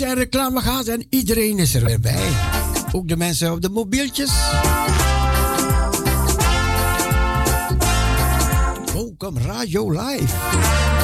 en reclame gaat en iedereen is er weer bij. Ook de mensen op de mobieltjes. Welkom Radio Live.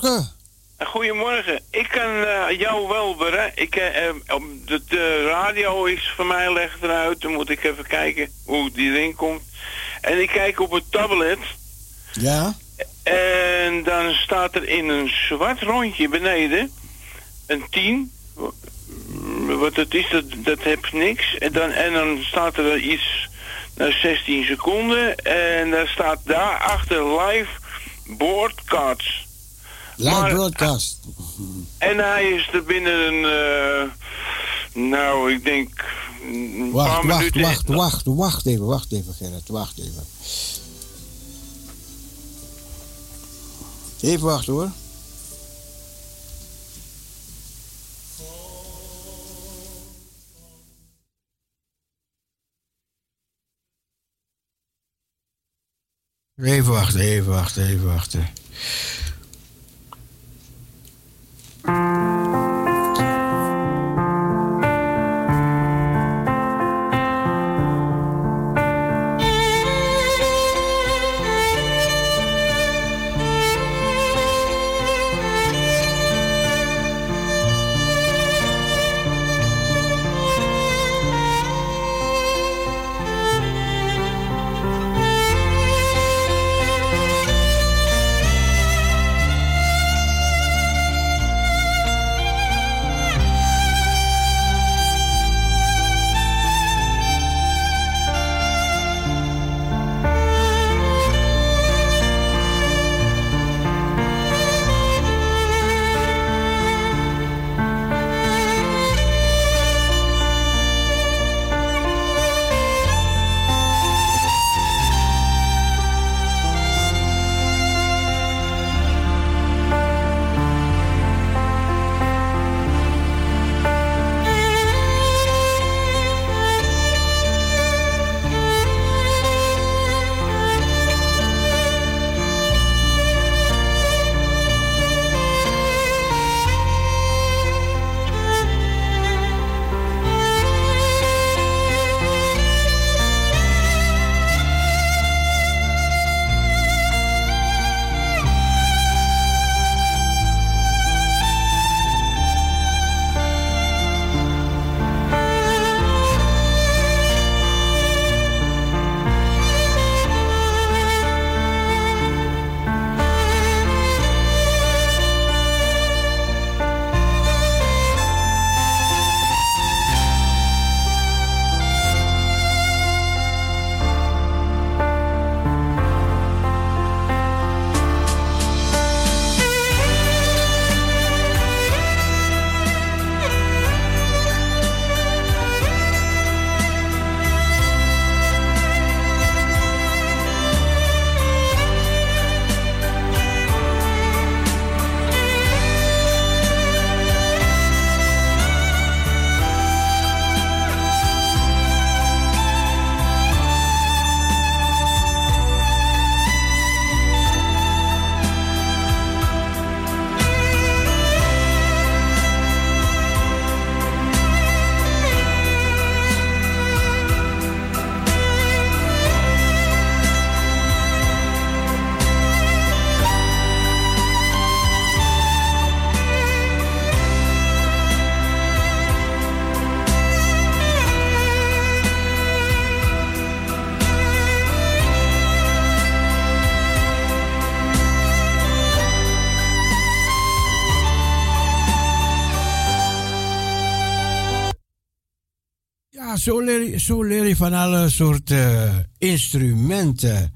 Goedemorgen. Goedemorgen. Ik kan uh, jou wel bereiken. Ik, uh, de, de, radio is voor mij legd eruit. Dan moet ik even kijken hoe die erin komt. En ik kijk op het tablet. Ja. En dan staat er in een zwart rondje beneden een 10. Wat het is, dat, dat heb niks. En dan, en dan staat er iets naar 16 seconden. En daar staat daarachter live broadcasts. Live broadcast. En hij is er binnen een... Uh, nou, ik denk... Wacht, wacht, wacht, wacht, wacht even, wacht even Gerrit, wacht even. Even wachten hoor. Even wachten, even wachten, even wachten. Zo leer, zo leer je van alle soorten instrumenten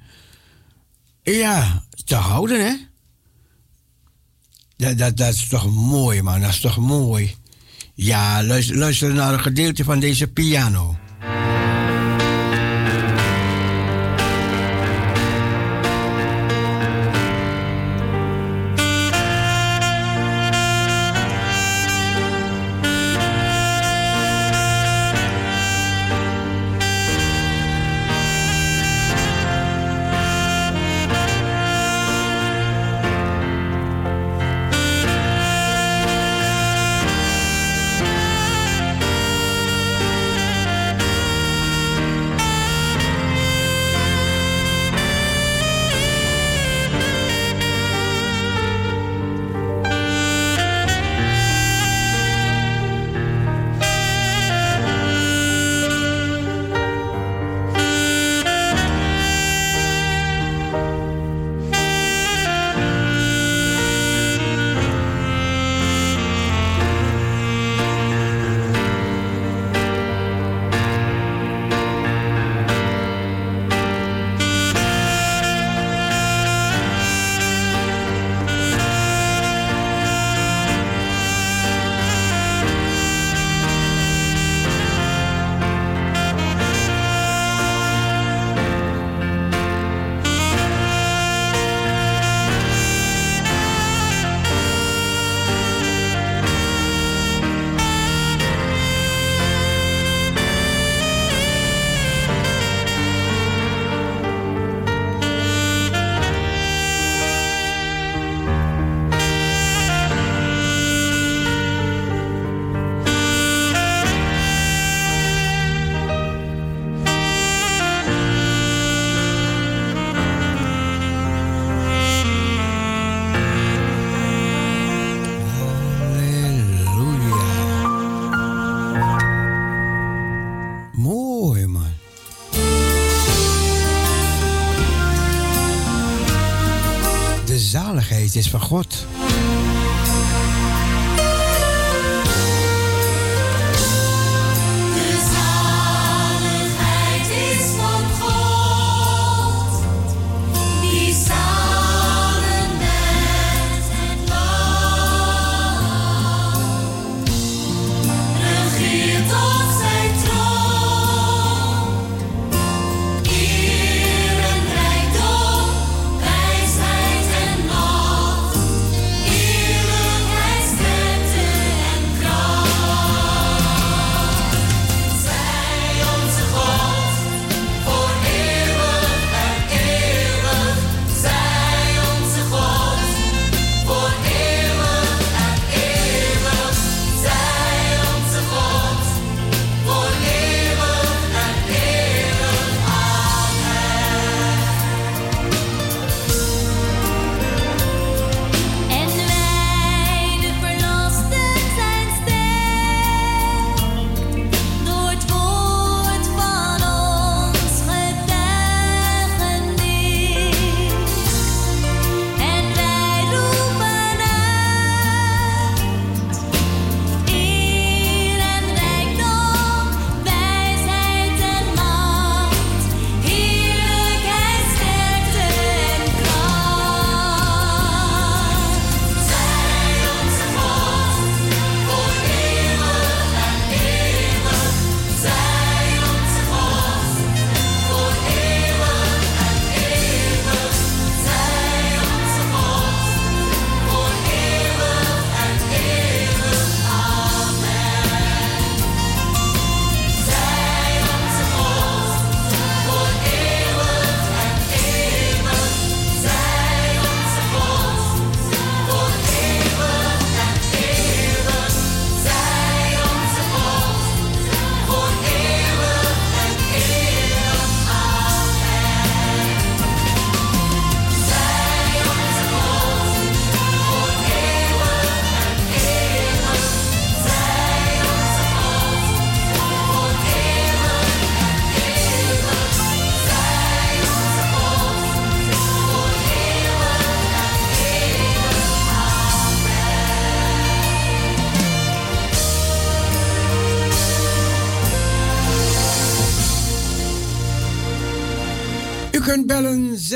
ja, te houden, hè? Dat, dat, dat is toch mooi, man. Dat is toch mooi. Ja, luister, luister naar een gedeelte van deze piano.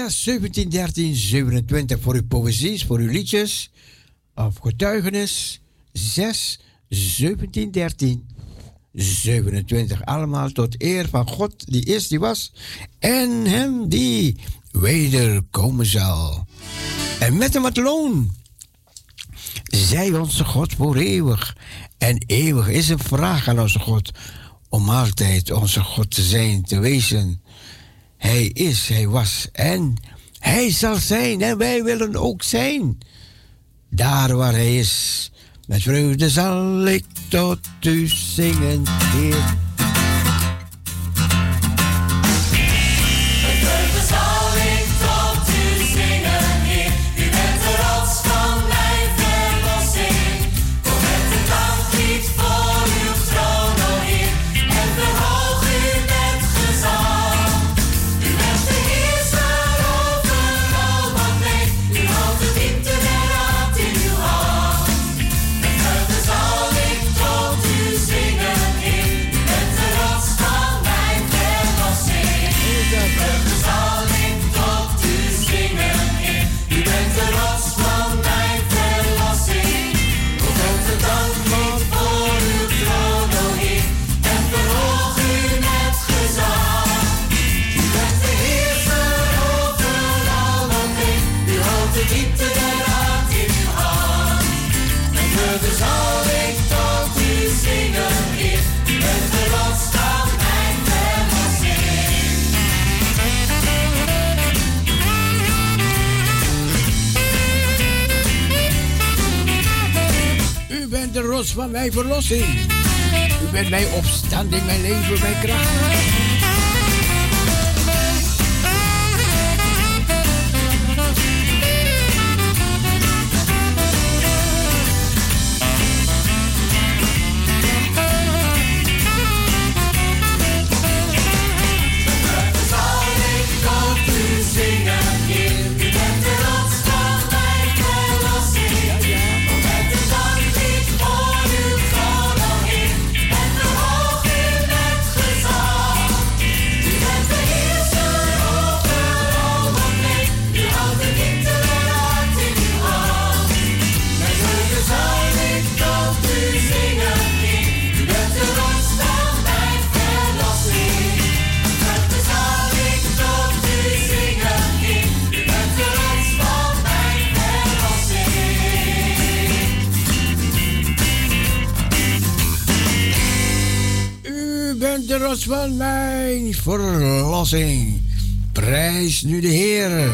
Bellen 6 17 13 27 voor uw poëzies, voor uw liedjes of getuigenis. 6 17 13 27. Allemaal tot eer van God die is, die was en hem die wederkomen zal. En met hem het loon. Zij onze God voor eeuwig. En eeuwig is een vraag aan onze God om altijd onze God te zijn, te wezen. Hij is, hij was en hij zal zijn en wij willen ook zijn. Daar waar hij is, met vreugde zal ik tot u zingen, Heer. Van mijn verlossing. U bent mijn opstanding, mijn leven, mijn kracht. Van mijn verlossing. Prijs nu de Heer.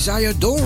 Isaiah adore.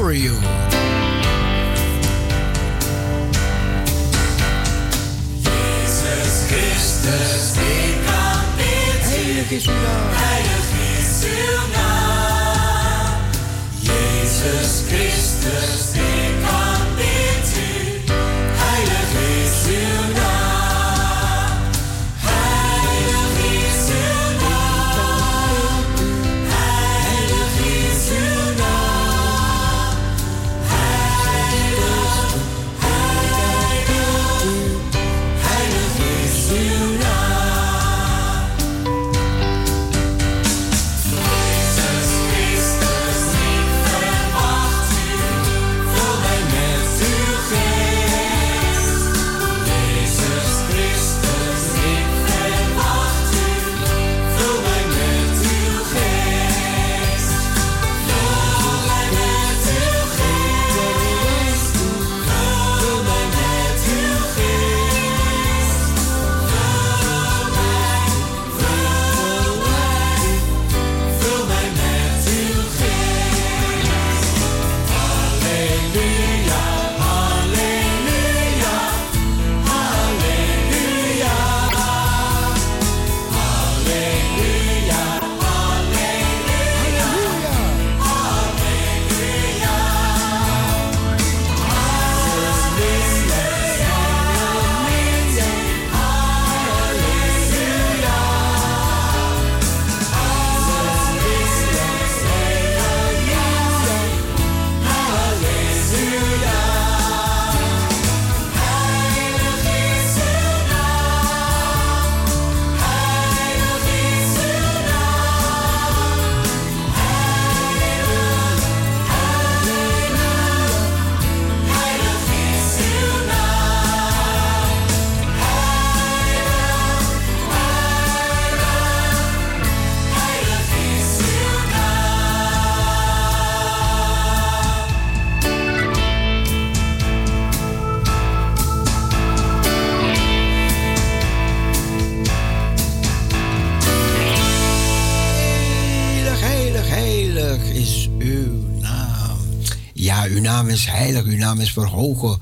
is verhogen.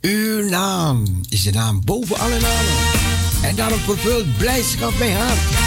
Uw naam is de naam boven alle namen. En daarom vervult blijdschap mijn hart.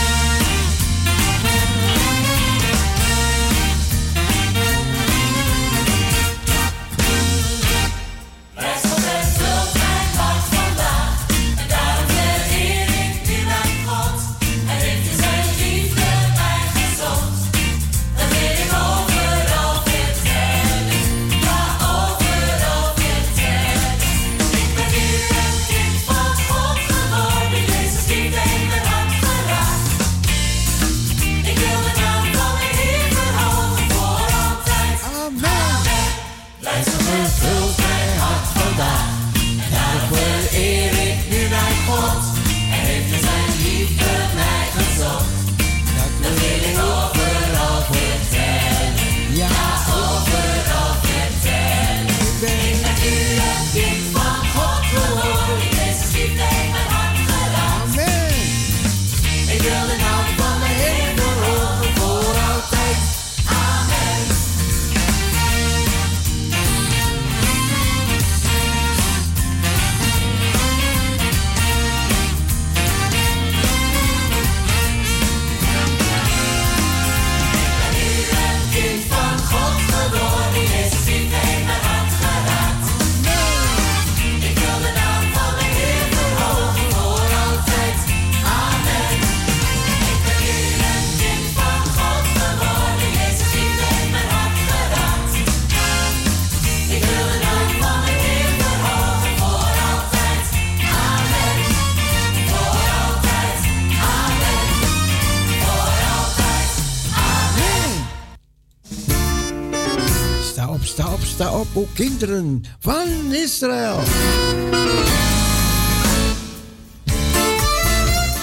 kinderen van Israël.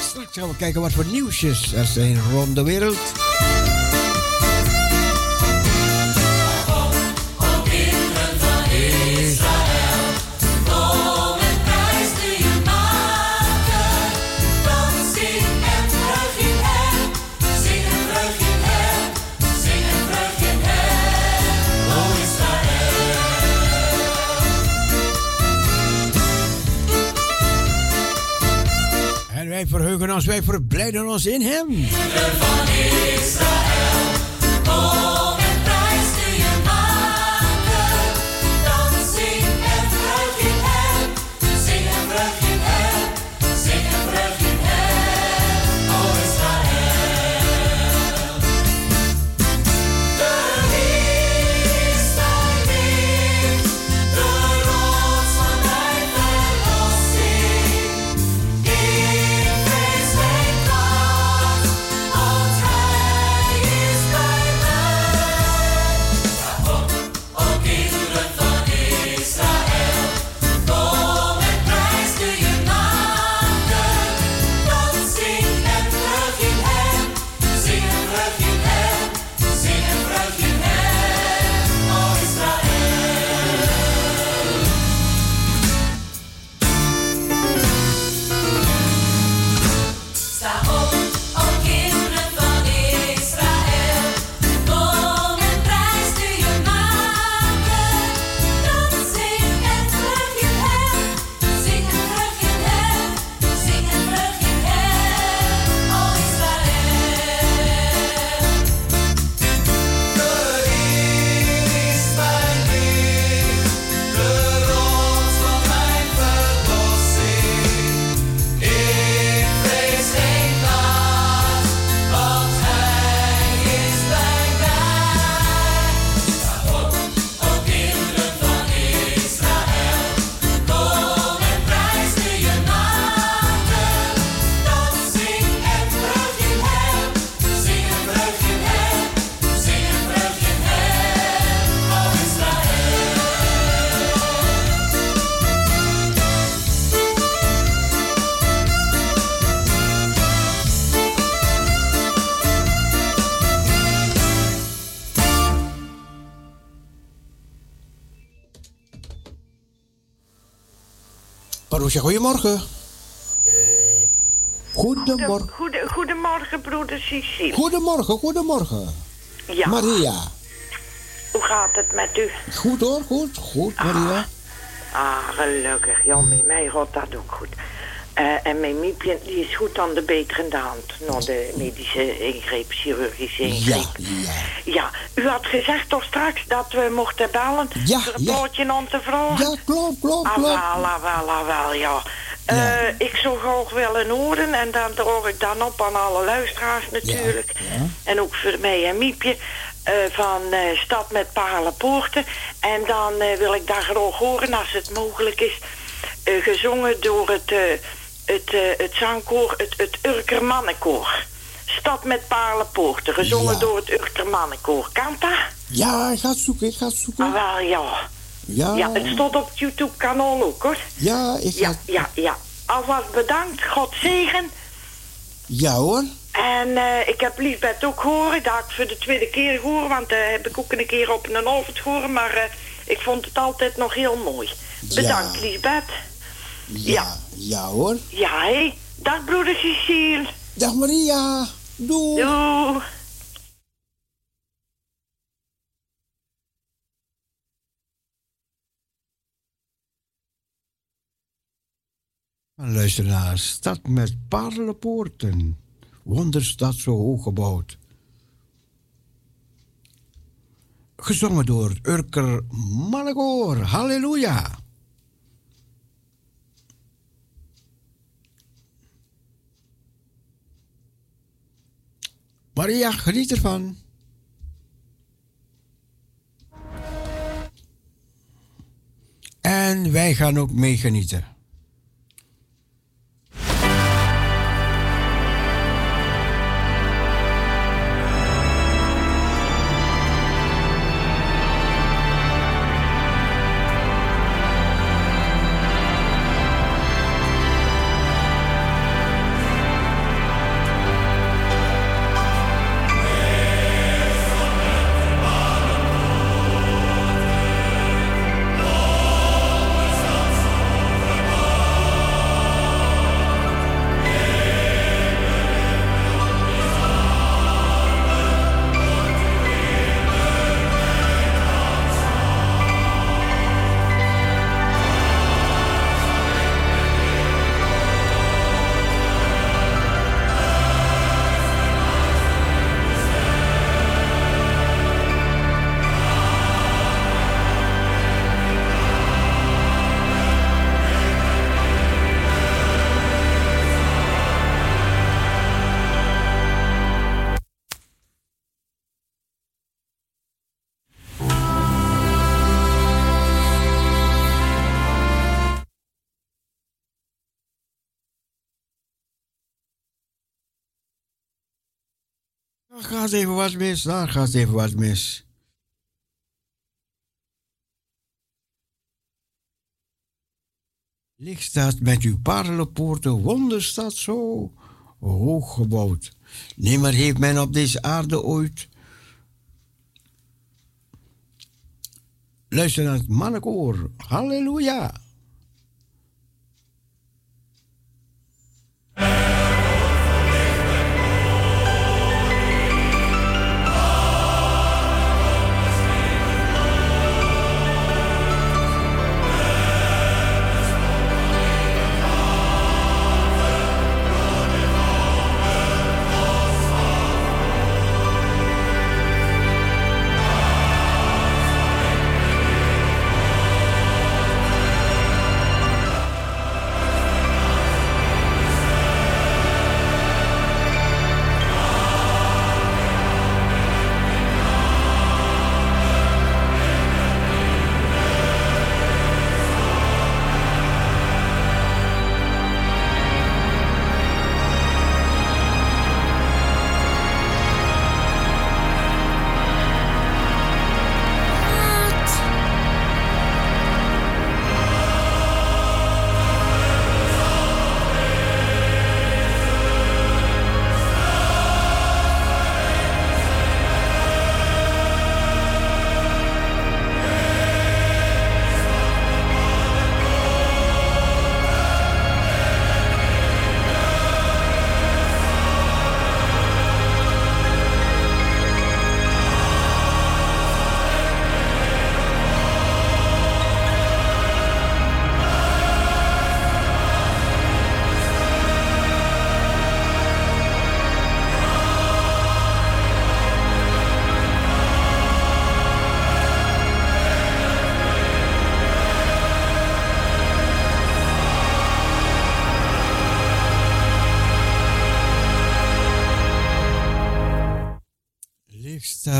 Straks gaan we kijken wat voor nieuwsjes er zijn rond de wereld. Wij verblijden ons in Hem. van Israël, Paroesja, goedemorgen. Goedemorgen. Goede, goedemorgen, broeder Cecile. Goedemorgen, goedemorgen. Ja, Maria. hoe gaat het met u? Goed hoor, goed, goed, Maria. Ah, gelukkig. Ja, met mij gaat dat ook goed. Eh, en mijn miepje die is goed aan de beterende hand. Na de medische ingreep, chirurgische Ja, ingreep. ja. Ja, u had gezegd toch straks dat we mochten bellen... Ja, voor een ja. aan te vragen? Ja, klopt, klopt, Ah, klopt. wel, ah, wel, ah, wel, ja. Eh, Ja. Ik zou graag willen horen en dan droog ik dan op aan alle luisteraars natuurlijk. ja. En ook voor mij en Miepje eh, van Stad met Palenpoorten. En dan wil ik daar graag horen, als het mogelijk is, gezongen door het, het, eh, het zangkoor, het, het Urker Mannenkoor. Stad met Palenpoorten, gezongen Ja. door het Urker Mannenkoor. Kan dat? Ja, ik ga het zoeken, ik ga het Ah, zoeken. wel, ja. Ja, Ja, het stond op het YouTube-kanaal ook, hoor. ja, ik ga Ja, ja, ja. Alvast bedankt. God zegen. Ja hoor. En eh, ik heb Liesbeth ook gehoord. Dat ik voor de tweede keer gehoord. Want uh, heb ik ook een keer op een avond gehoord. Maar ik vond het altijd nog heel mooi. Bedankt, Ja. Liesbeth. Ja, Ja. ja hoor. Ja, hé. Dag, broeder Cecile. Dag Maria. Doei. Doei. Luister naar Stad met parelpoorten. Wonderstad zo hoog gebouwd. Gezongen door Urker Malagoor. Halleluja. Maria, geniet ervan. En wij gaan ook meegenieten. Gaat even wat mis, daar gaat even wat mis. Licht staat met uw parelpoorten, wonder staat zo hoog gebouwd. Nimmer heeft men op deze aarde ooit. Luister naar het mannenkoor. Halleluja.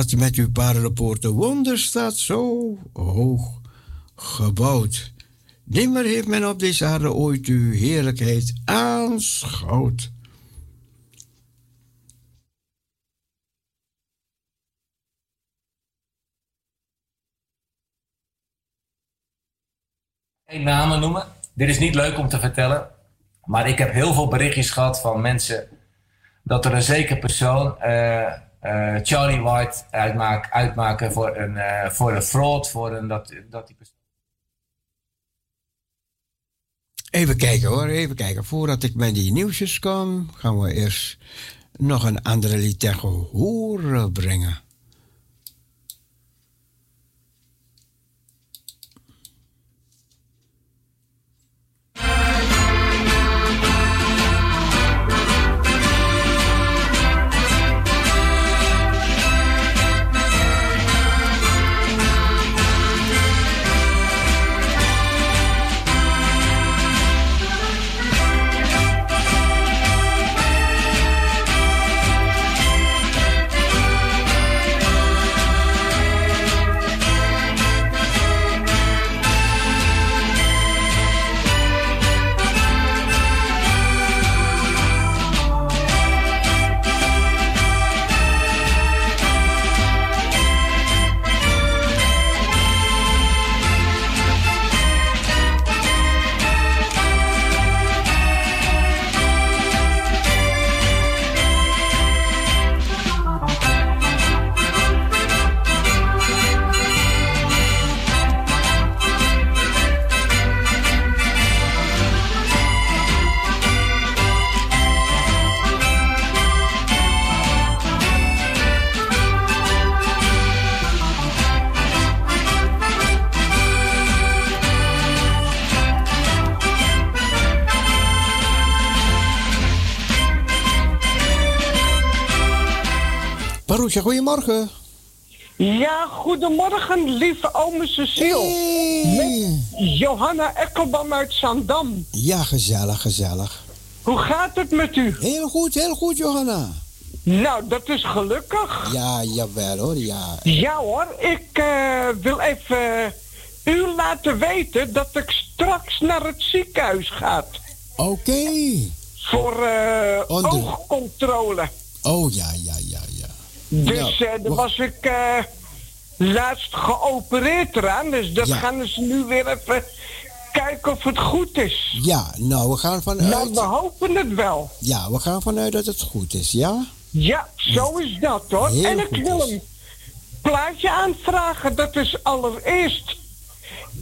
Staat met uw paardenpoorten, wonder staat zo hoog gebouwd. Nimmer heeft men op deze aarde ooit uw heerlijkheid aanschouwd. geen namen noemen. Dit is niet leuk om te vertellen. Maar ik heb heel veel berichtjes gehad van mensen dat er een zeker persoon eh, Charlie White uitmaak, uitmaken voor een, eh, voor een fraud, voor een dat, dat die persoon. Even kijken hoor, even kijken. Voordat ik met die nieuwsjes kom, gaan we eerst nog een andere lied tegen horen brengen. Parousia, goedemorgen. Ja, goedemorgen, lieve ome Cecile. Hey. Met Johanna Ekkelbam uit Zandam. Ja, gezellig, gezellig. Hoe gaat het met u? Heel goed, heel goed, Johanna. Nou, dat is gelukkig. Ja, jawel hoor, ja. Ja hoor, ik eh, wil even u laten weten dat ik straks naar het ziekenhuis ga. Oké. Voor Onder- oogcontrole. Oh, ja, ja, ja. Dus Nou, eh, daar was ik eh, laatst geopereerd eraan. Dus dat Ja. gaan ze nu weer even kijken of het goed is. Ja, nou, we gaan Nou, vanuit... we hopen het wel. Ja, we gaan vanuit dat het goed is, ja? Ja, zo is dat hoor. Heel en ik wil is. een plaatje aanvragen. Dat is allereerst.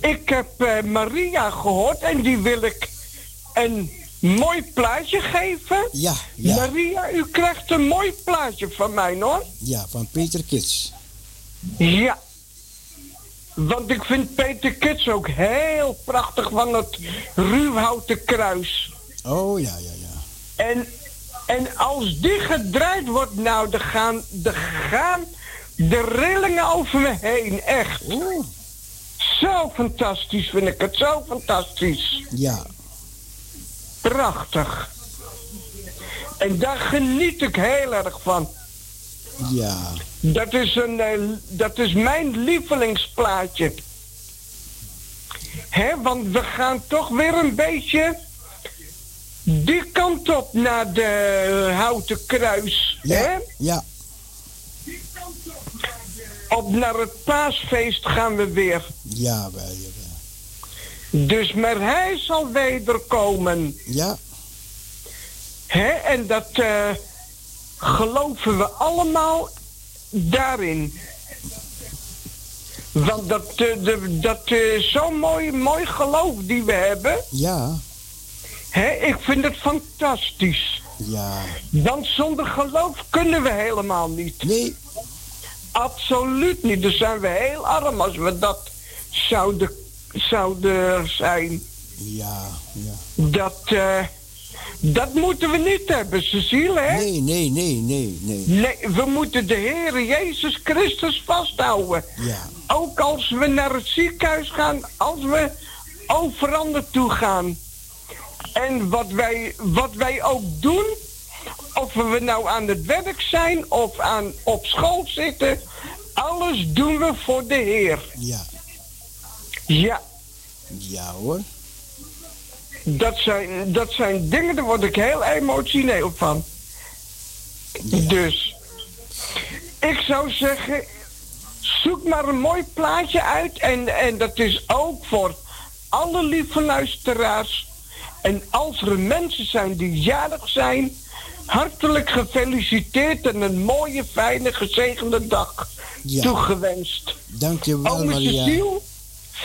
Ik heb eh, Maria gehoord en die wil ik een mooi plaatje geven. Ja, ja, Maria, u krijgt een mooi plaatje van mij hoor. ja, van Peter Kids. Ja. Want ik vind Peter Kits ook heel prachtig van het ruwhouten kruis. Oh, ja, ja, ja. En, en als die gedraaid wordt, nou, dan gaan, dan gaan de rillingen over me heen. Echt. Oeh, Zo fantastisch vind ik het, zo fantastisch. ja. Prachtig. En daar geniet ik heel erg van. Ja, Dat is, een, eh, dat is mijn lievelingsplaatje. Hè, want we gaan toch weer een beetje die kant op naar de houten kruis. Hè? ja, ja, Op naar het paasfeest gaan we weer. ja, ja, wel. Dus maar hij zal wederkomen. Ja, Hè? En dat eh, geloven we allemaal daarin. Want dat, eh, de, dat eh, zo'n mooi, mooi geloof die we hebben. ja, Hè? Ik vind het fantastisch. ja. Want zonder geloof kunnen we helemaal niet. Nee, Absoluut niet. Dan zijn we heel arm als we dat zouden, zouden zijn. ja, ja. Dat, eh, dat moeten we niet hebben, Cecile, hè? Nee, nee, nee, nee, nee. Nee, we moeten de Heer Jezus Christus vasthouden. Ja, Ook als we naar het ziekenhuis gaan, als we overal naartoe gaan. En wat wij, wat wij ook doen, of we nou aan het werk zijn of aan, op school zitten, alles doen we voor de Heer. ja, Ja, ja hoor. dat zijn, dat zijn dingen, daar word ik heel emotioneel van. Ja. Dus, ik zou zeggen, zoek maar een mooi plaatje uit. En, en dat is ook voor alle lieve luisteraars. En als er mensen zijn die jarig zijn, hartelijk gefeliciteerd en een mooie, fijne, gezegende dag Ja. toegewenst. Dankjewel, Ome Maria. Cecile,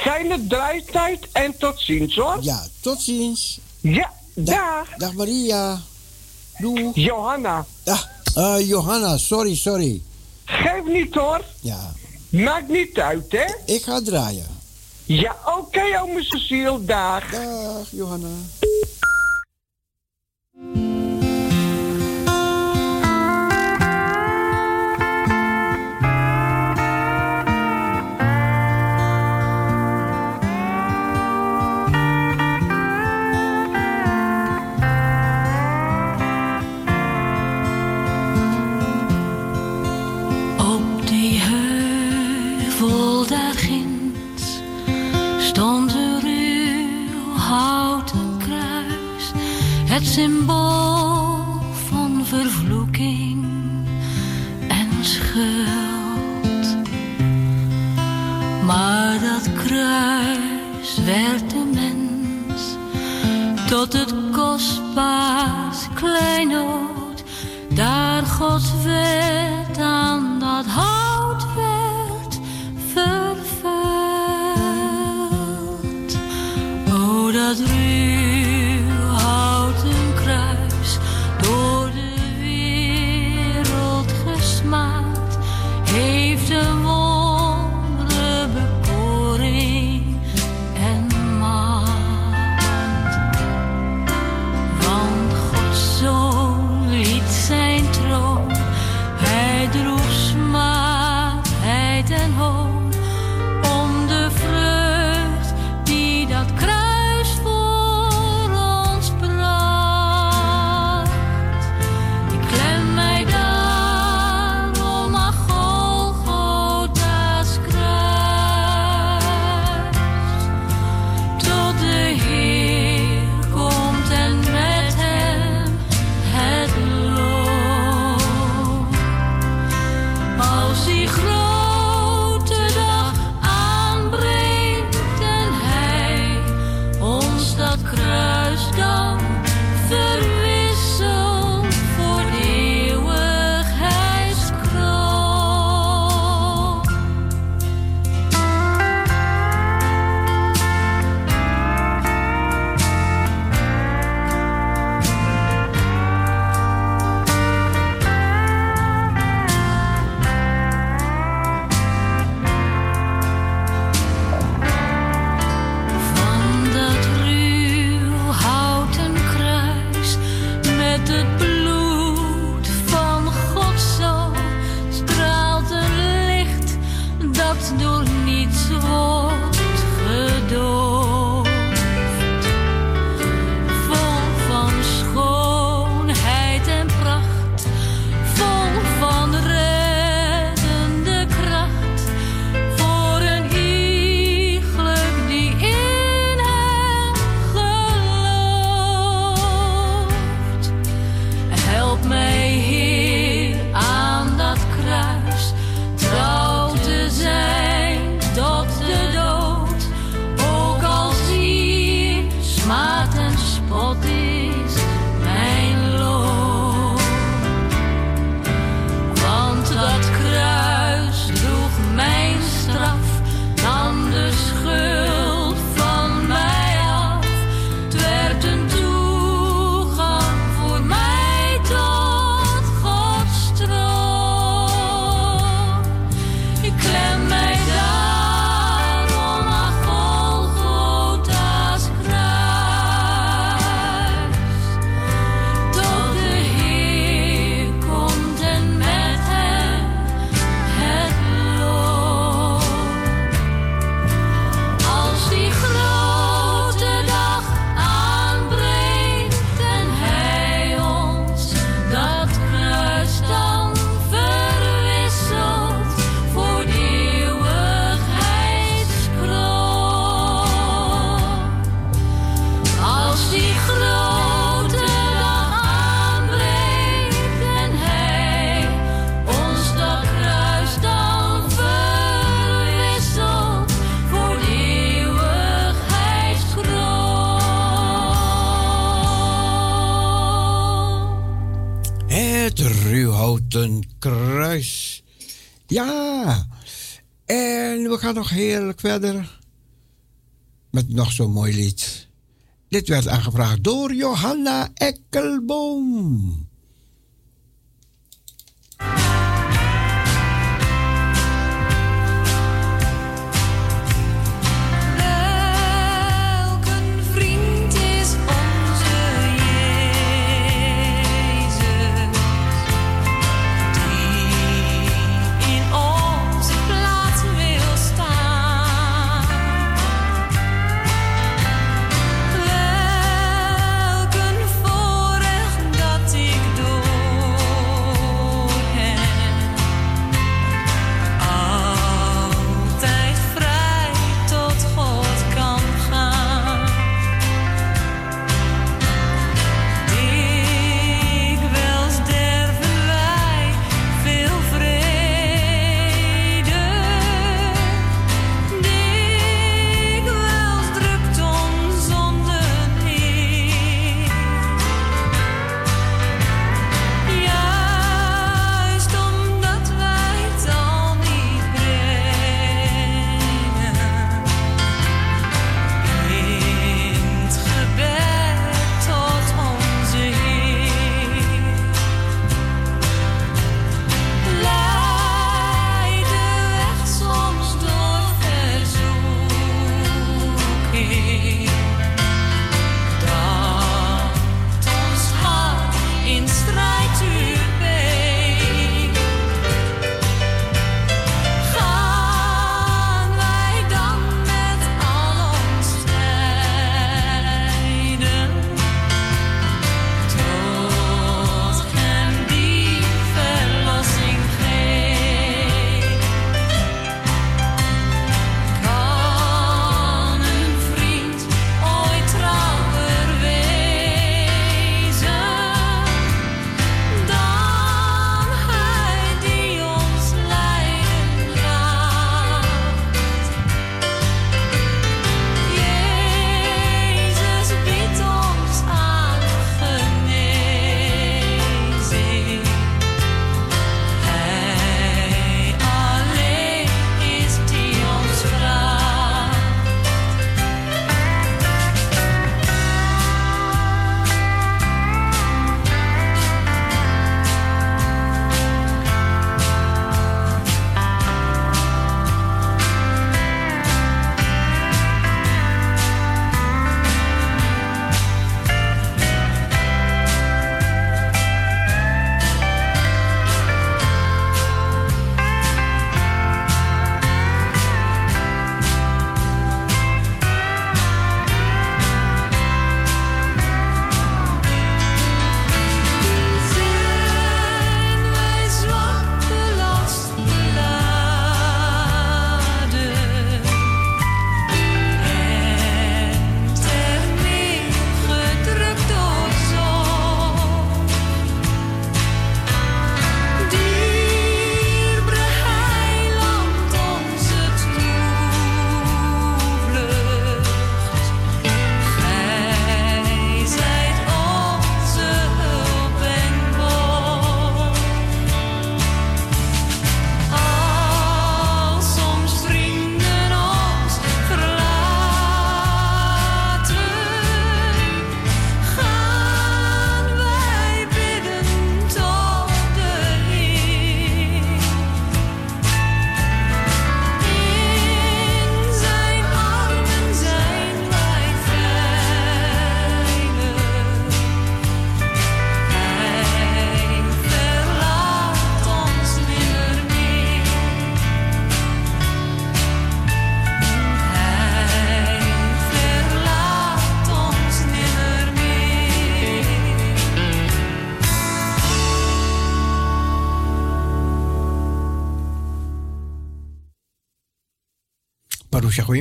fijne draaitijd en tot ziens hoor. Ja, tot ziens. Ja, Dag, dag. dag Maria. Doei. Johanna, Dag, eh, Johanna, sorry, sorry. geef niet hoor. Ja, Maakt niet uit, hè? ik ga draaien. Ja, oké, ome Cecile, dag. Dag, Johanna. Symbool van vervloeking en schuld. Maar dat kruis werd de mens tot het kostbaars kleinood. Daar God werd aan dat hout heerlijk verder met nog zo'n mooi lied. Dit werd aangevraagd door Johanna Ekkelboom.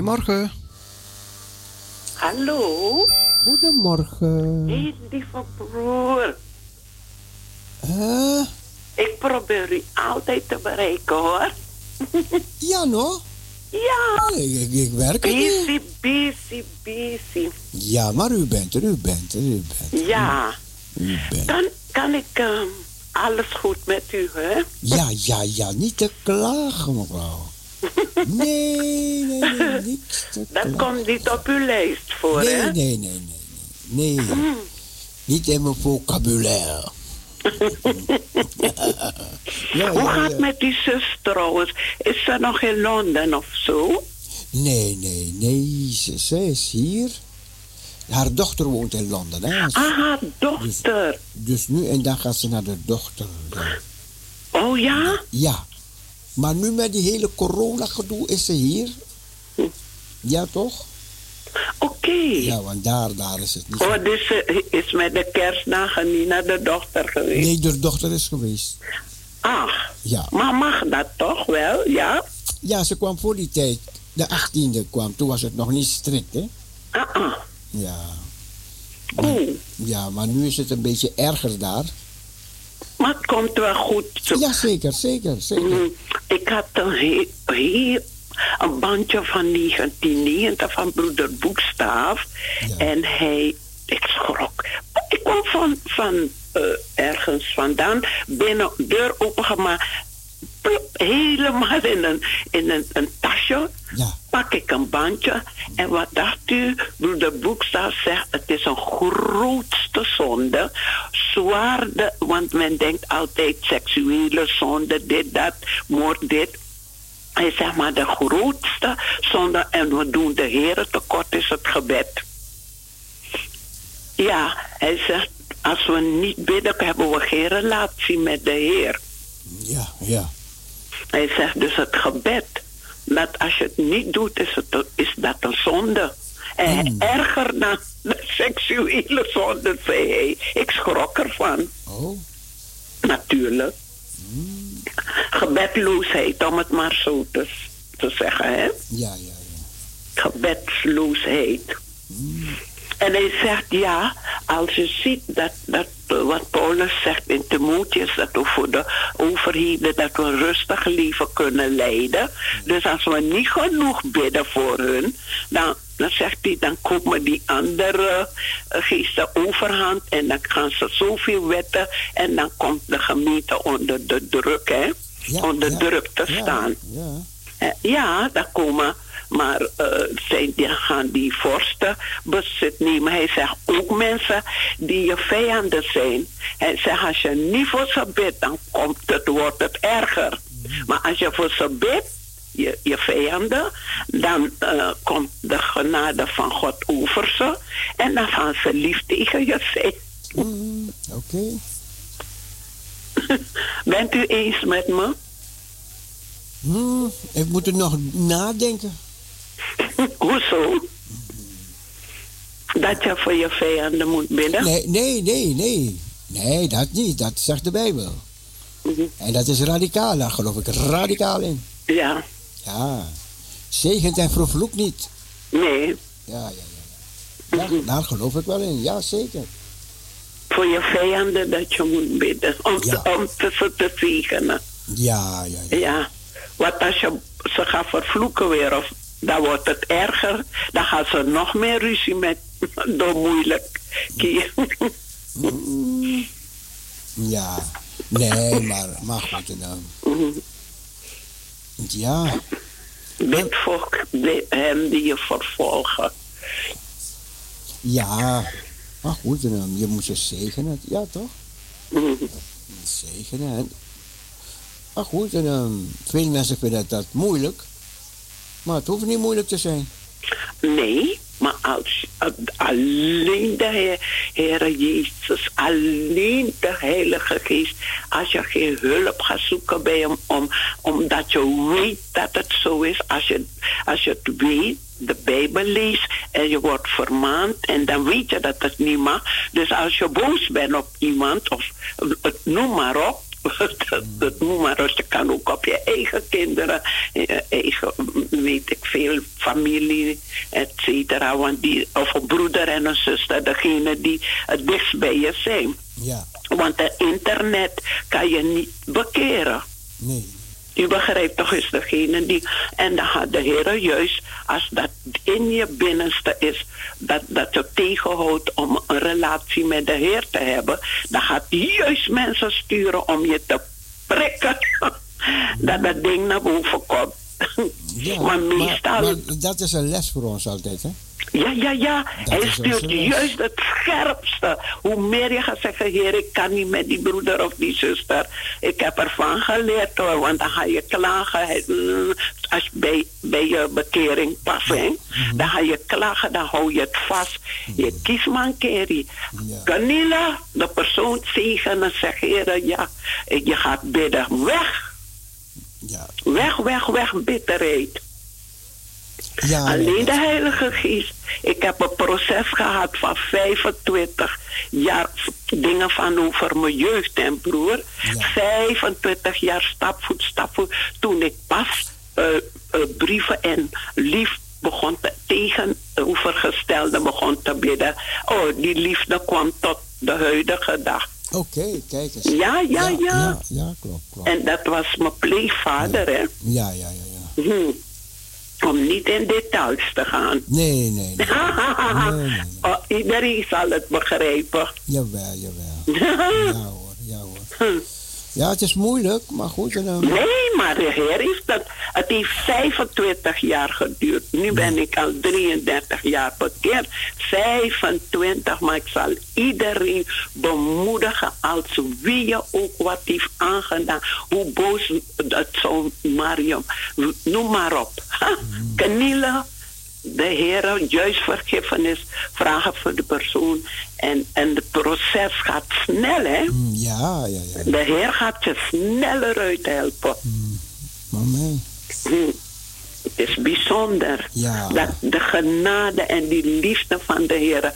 Goedemorgen. Hallo, Goedemorgen. hey lieve broer. Eh, Ik probeer u altijd te bereiken hoor. ja, no? Ja, Ik, ik, ik werk er niet. busy, busy, busy. Ja, maar u bent er, u bent er, u bent er. Ja, U bent kan, kan ik ehm, alles goed met u, hè? Ja, ja, ja, niet te klagen, mevrouw. Nee, Dat komt niet op uw lijst voor, Nee, hè? nee, nee, nee, nee. Nee, niet in mijn vocabulaire. ja, Hoe gaat ja. het met die zus trouwens? Is ze nog in Londen of zo? Nee, nee, nee, ze, ze is hier. Haar dochter woont in Londen, hè. Ah, haar dochter. Dus nu en dan gaat ze naar de dochter. Oh ja? ja. Maar nu met die hele corona-gedoe is ze hier. Ja, toch? Oké. Ja, want daar, daar is het niet. Oh, dus ze is met de kerstdagen niet naar de dochter geweest? Nee, de dochter is geweest. Ach, Ja. maar mag dat toch wel, ja? Ja, ze kwam voor die tijd. De 18e kwam. Toen was het nog niet strikt, hè? Ah, ah. Ja. Oeh, Ja, maar nu is het een beetje erger daar. maar het komt wel goed. Zo. Ja, zeker, zeker, zeker. Mm, Ik had een, he- he- een bandje van 1990 van broeder Boekstaaf. Ja. En hij, ik schrok. Ik kwam van, van eh, ergens vandaan, binnen, deur opengemaakt. Plop, helemaal in een, in een, een tasje. Ja. Pak ik een bandje. En wat dacht u? Broeder Boekstaaf zegt, het is een grootste zonde. Zwaarde, want men denkt altijd seksuele zonde, dit, dat, moord, dit. Hij zegt maar de grootste zonde en we doen de Heer tekort is het gebed. Ja, hij zegt als we niet bidden hebben we geen relatie met de Heer. Ja, ja. Hij zegt dus het gebed. Dat als je het niet doet, is, het, is dat een zonde. En erger dan de seksuele zonde, zei hij. Ik schrok ervan, Oh, natuurlijk. Gebedloosheid, om het maar zo te, te zeggen, hè? ja, ja, ja. Gebedsloosheid. En hij zegt, ja, als je ziet dat, dat wat Paulus zegt in Timotheus, dat we voor de overheden, dat we een rustig leven kunnen leiden. Dus als we niet genoeg bidden voor hun, dan, dan zegt hij, dan komen die andere eh, geesten overhand en dan gaan ze zoveel wetten en dan komt de gemeente onder de druk, hè? Ja, onder ja, druk te ja, staan. Ja, Eh, Ja, daar komen, maar eh, zijn, die gaan die vorsten bezit nemen. Hij zegt ook mensen die je vijanden zijn. Hij zegt als je niet voor ze bidt, dan komt het, wordt het erger. Maar als je voor ze bidt, je, je vijanden, dan eh, komt de genade van God over ze. En dan gaan ze lief tegen je zijn. Mm, oké. Bent u eens met me? Hmm, ik moet er nog nadenken. Hoezo? Dat je voor je vijanden moet bidden? Nee, nee, nee, nee. Nee, dat niet. Dat zegt de Bijbel. Mhm. En dat is radicaal, daar geloof ik radicaal in. Ja, Ja. Zegent en vervloekt niet. nee. Ja, ja, ja. ja. Daar, daar geloof ik wel in. Ja, zeker. Voor je vijanden dat je moet bidden. Om, Ja. om te, ze te zegenen. Ja, ja, ja. Ja. Want als je ze gaat vervloeken weer, of, dan wordt het erger. Dan gaan ze nog meer ruzie met door moeilijk. Ja. Nee, maar, maar goed. dan. Ja. Bid voor hem die je vervolgen. Ja. Maar goed, en dan, je moet ze zegenen. Ja, toch? Mhm. Zegenen. En, maar goed, en dan, veel mensen vinden dat moeilijk. Maar het hoeft niet moeilijk te zijn. Nee, maar als, alleen de Heer, Jezus, alleen de Heilige Geest, als je geen hulp gaat zoeken bij hem, om, omdat je weet dat het zo is, als je, als je het weet, de Bijbel leest en je wordt vermaand en dan weet je dat het niet mag. Dus als je boos bent op iemand, of het, noem maar op, dat, dat noem maar eens. Je kan ook op je eigen kinderen, eh, eigen, weet ik veel, familie, et cetera. Want die, of een broeder en een zuster, degene die het dichtst bij je zijn. Ja. Want het internet kan je niet bekeren. Nee. U begrijpt toch is degene die. En dan gaat de Heer juist, als dat in je binnenste is, dat, dat je tegenhoudt om een relatie met de Heer te hebben, dan gaat hij juist mensen sturen om je te prikken. dat dat ding naar boven komt. Ja, maar maar, meestal. maar dat is een les voor ons altijd, hè? Ja, ja, ja. Dat Hij stuurt juist het scherpste. Hoe meer je gaat zeggen, heer, ik kan niet met die broeder of die zuster. Ik heb ervan geleerd hoor, want dan ga je klagen. Mm, Als je bij, bij je bekering pas, hè, Mhm. dan ga je klagen, dan hou je het vast. Je kiest maar een keer. Canila, de persoon zegenen en zegt, heer, ja, je gaat bidden. Weg, Ja. weg, weg, weg, bitterheid. Ja, Alleen de Heilige Geest. Ik heb een proces gehad van 25 jaar. Dingen van over mijn jeugd en broer. 25 jaar stap voor stap voor. Toen ik pas eh, eh, brieven en lief begon te, tegenovergestelde begon te bidden. Oh, die liefde kwam tot de huidige dag. Oké, kijk eens. Ja, ja, ja. Ja, ja, klopt, klopt. En dat was mijn pleegvader, hè. Ja, ja, ja, ja. Hm. Om niet in details te gaan. Nee, nee, nee. oh, iedereen zal het begrijpen. Jawel, jawel. Ja hoor, ja hoor. Ja, het is moeilijk, maar goed. En, dan- Nee, maar de Heer heeft dat. Het heeft 25 jaar geduurd. Nu ben ik al 33 jaar bekeerd. 25, maar ik zal iedereen bemoedigen als wie je ook wat heeft aangedaan. Hoe boos dat zou Mariam, noem maar op. Ha? Knielen, de Heer juist vergiffenis vragen voor de persoon. En, en het proces gaat snel, hè? Ja, ja, ja. De Heer gaat je sneller uithelpen. Amen. Hm. Het is bijzonder Ja. dat de genade en die liefde van de Heer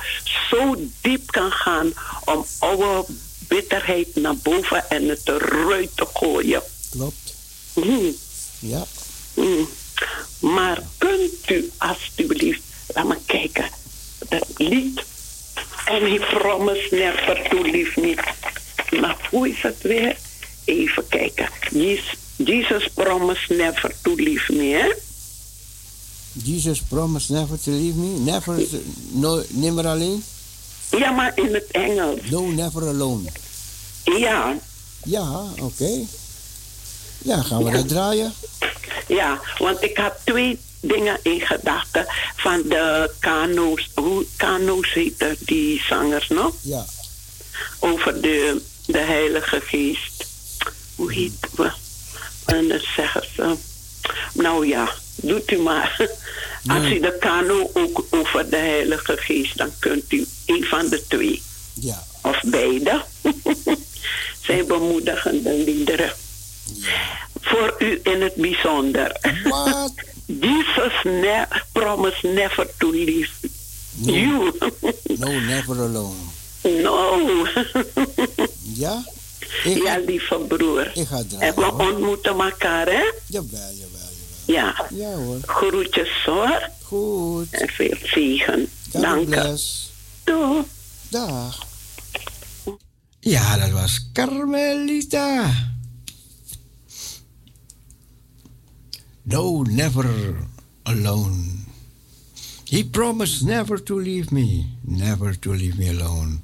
zo diep kan gaan om oude bitterheid naar boven en het eruit te gooien. Klopt. Ja. Maar kunt u alstublieft, laat me kijken, dat lied. En he promised never to leave me. Maar hoe is het weer? Even kijken. Jesus, Jesus promised never to leave me, hè? Jesus promised never to leave me. Never, no, nimmer alleen. Ja, maar in het Engels. No, never alone. Ja, Ja, oké. Ja, gaan we dat draaien? ja, want ik had twee dingen in gedachten van de kano's. Hoe kano's heten die zangers nog? Ja. over de, de Heilige Geest. Hoe heet we? En dan zeggen ze, nou ja, doet u maar. Als u de kano ook over de Heilige Geest, dan kunt u een van de twee. Ja. Of beide. Zijn bemoedigende liederen. Voor u in het bijzonder. Wat? Jesus ne promised never to leave you. No, never alone. no. Ja? ja, lieve broer. Ik ga En draaien. we hoor. ontmoeten elkaar, hè? Jawel, jawel. Ja. Ja hoor. Groetjes hoor. Goed. En veel zegen. Dank u. bless. Doei. Dag. Ja, dat was Carmelita. No, never alone. He promised never to leave me, never to leave me alone.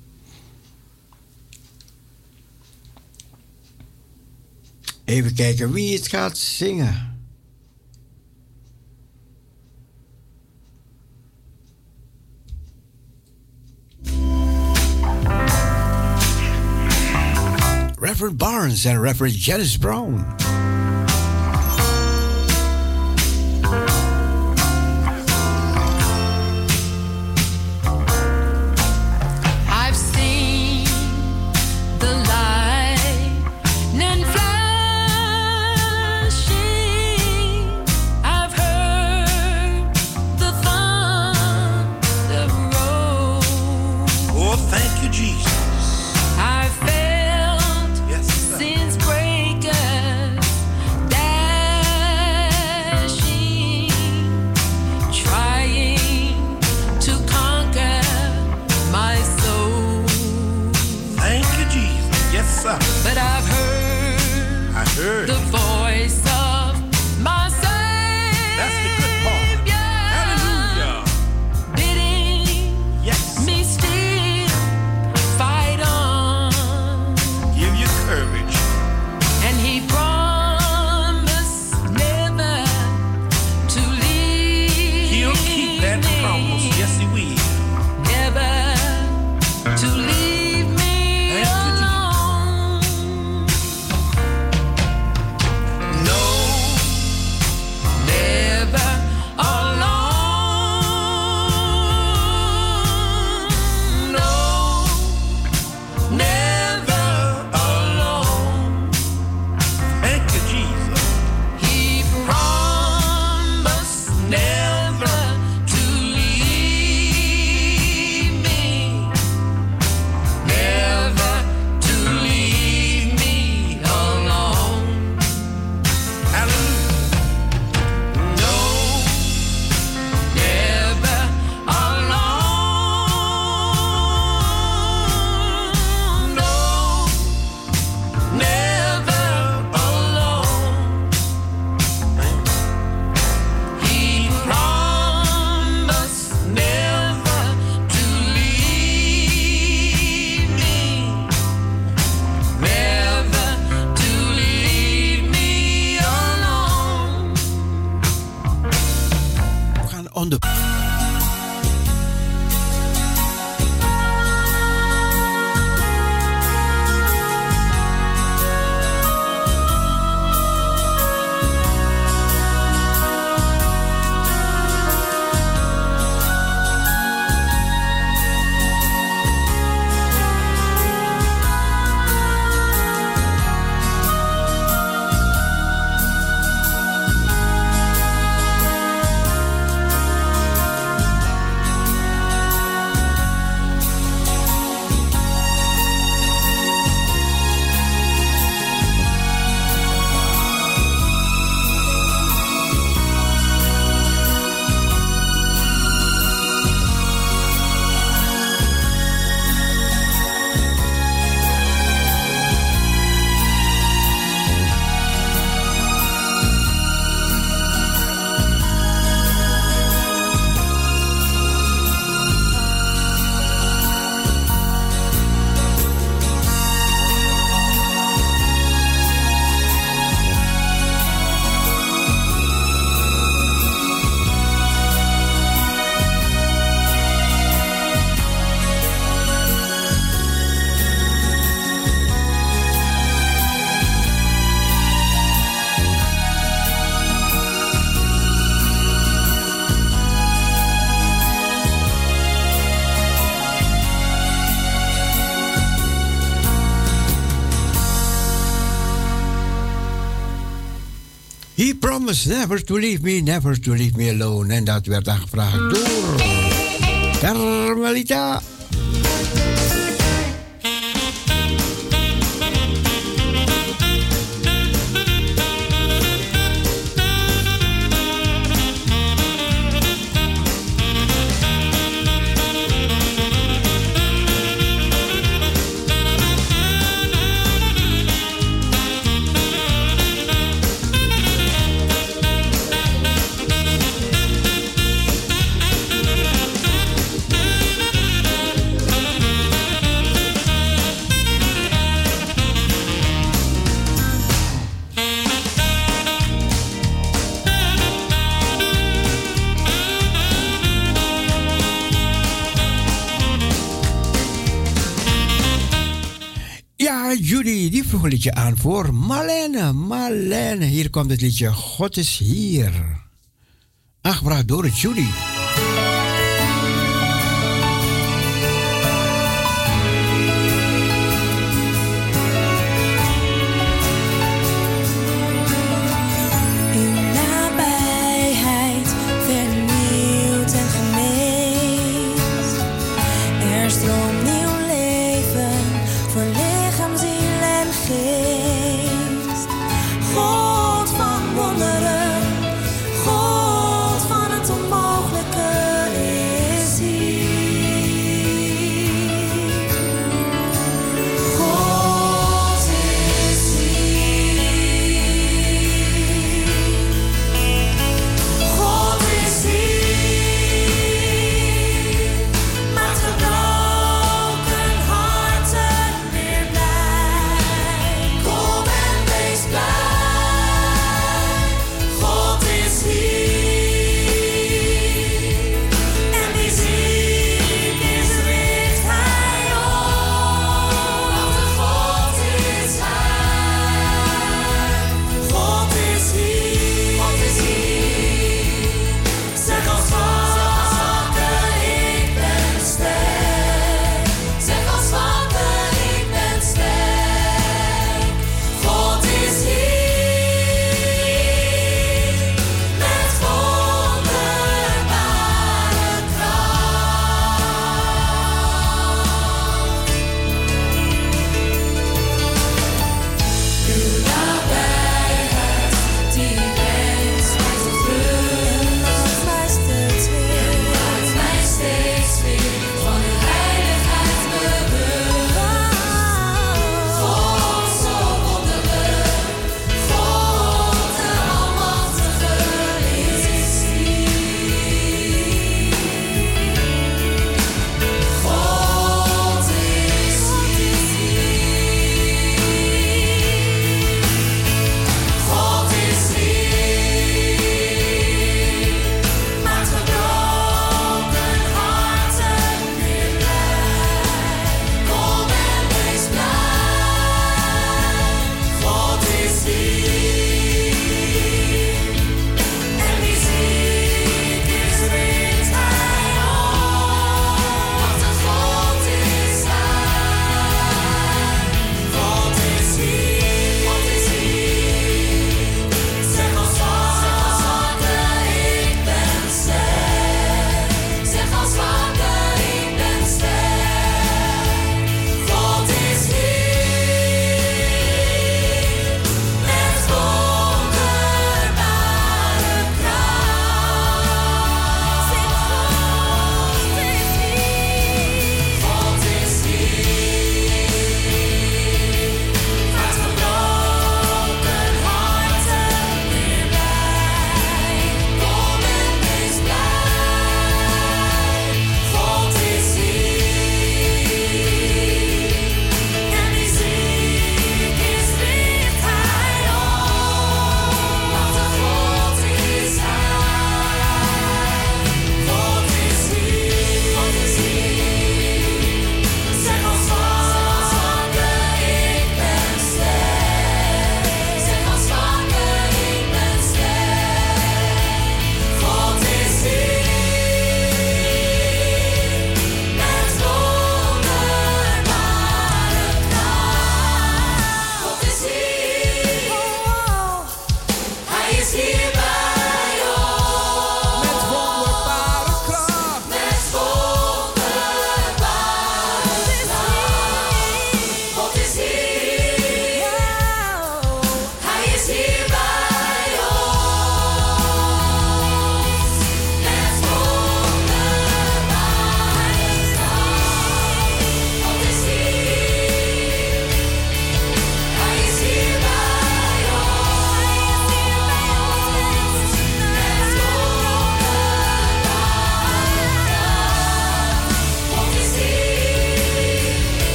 Even kijken wie het gaat zingen. Reverend Barnes and Reverend Janice Brown. Never to leave me, never to leave me alone. En dat werd aangevraagd door Carmelita. Liedje aan voor Marlene. Marlene, hier komt het liedje God is hier. Aangevraagd door Judy.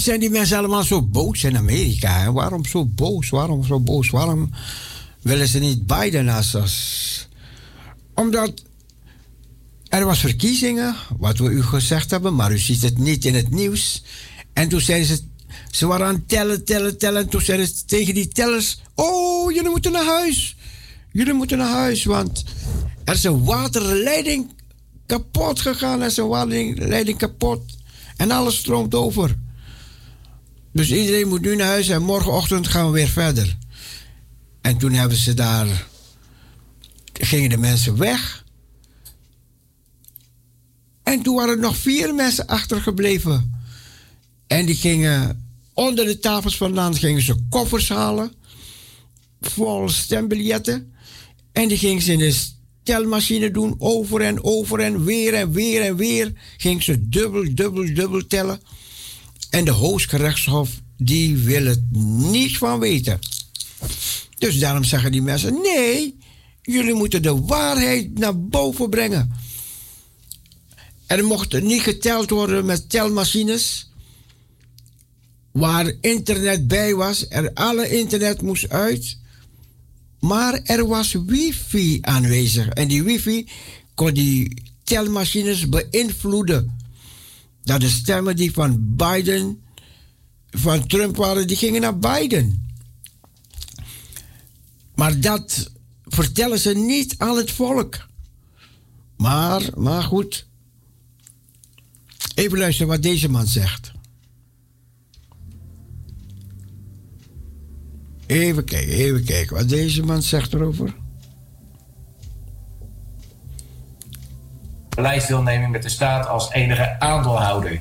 Zijn die mensen allemaal zo boos in Amerika? Hè? Waarom zo boos? Waarom zo boos? Waarom willen ze niet Biden als... Omdat er was verkiezingen, wat we u gezegd hebben, maar u ziet het niet in het nieuws. En toen zeiden ze, ze waren aan tellen, tellen, tellen. En toen zeiden ze tegen die tellers, oh, jullie moeten naar huis. Jullie moeten naar huis, want er is een waterleiding kapot gegaan. Er is een waterleiding kapot. En alles stroomt over. Dus iedereen moet nu naar huis en morgenochtend gaan we weer verder. En toen hebben ze daar. gingen de mensen weg. En toen waren er nog vier mensen achtergebleven. En die gingen onder de tafels vandaan gingen ze koffers halen. Vol stembiljetten. En die gingen ze in de telmachine doen. Over en over en weer en weer en weer. Gingen ze dubbel, dubbel, dubbel tellen. En de Hooggerechtshof, die wil het niet van weten. Dus daarom zeggen die mensen: nee, jullie moeten de waarheid naar boven brengen. Er mocht niet geteld worden met telmachines. Waar internet bij was, er alle internet moest uit. Maar er was wifi aanwezig. En die wifi kon die telmachines beïnvloeden. Dat de stemmen die van Biden, van Trump waren, die gingen naar Biden. Maar dat vertellen ze niet aan het volk. Maar, maar goed. Even luisteren wat deze man zegt. Even kijken, even kijken wat deze man zegt erover. Beleidsdeelneming met de staat als enige aandeelhouder.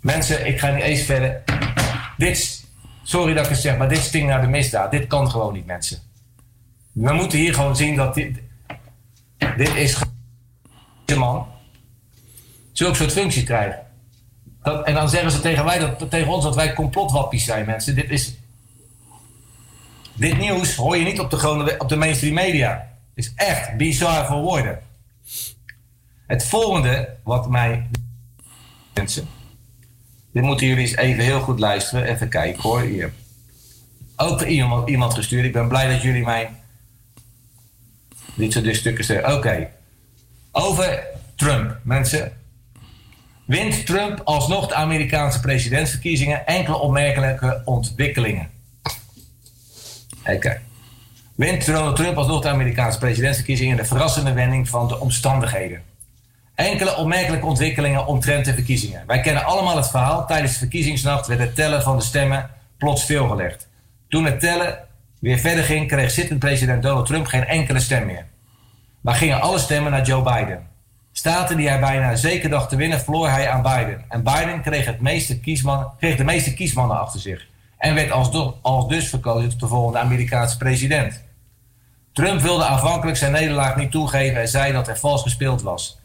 Mensen, ik ga niet eens verder. Dit, sorry dat ik het zeg, maar dit stinkt naar de misdaad. Dit kan gewoon niet, mensen. We moeten hier gewoon zien dat dit. Dit is. Deze man. Zulke soort functie krijgen. Dat, en dan zeggen ze tegen, wij tegen ons dat wij complotwappies zijn, mensen. Dit is. Dit nieuws hoor je niet op de, op de mainstream media. Het is echt bizar voor woorden. Het volgende wat mij. Mensen. Dit moeten jullie eens even heel goed luisteren. Even kijken hoor. Hier. Ook iemand, iemand gestuurd. Ik ben blij dat jullie mij. Dit soort stukken zeggen. Oké. Over Trump, mensen. Wint Trump alsnog de Amerikaanse presidentsverkiezingen? Enkele opmerkelijke ontwikkelingen. Oké. Wint Donald Trump alsnog de Amerikaanse presidentsverkiezingen? De verrassende wending van de omstandigheden. Enkele opmerkelijke ontwikkelingen omtrent de verkiezingen. Wij kennen allemaal het verhaal. Tijdens de verkiezingsnacht werd het tellen van de stemmen plots stilgelegd. Toen het tellen weer verder ging, kreeg zittend president Donald Trump geen enkele stem meer. Maar gingen alle stemmen naar Joe Biden. Staten die hij bijna zeker dacht te winnen, verloor hij aan Biden. En Biden kreeg, het meeste kreeg de meeste kiesmannen achter zich. En werd als, als dus verkozen tot de volgende Amerikaanse president. Trump wilde aanvankelijk zijn nederlaag niet toegeven en zei dat er vals gespeeld was.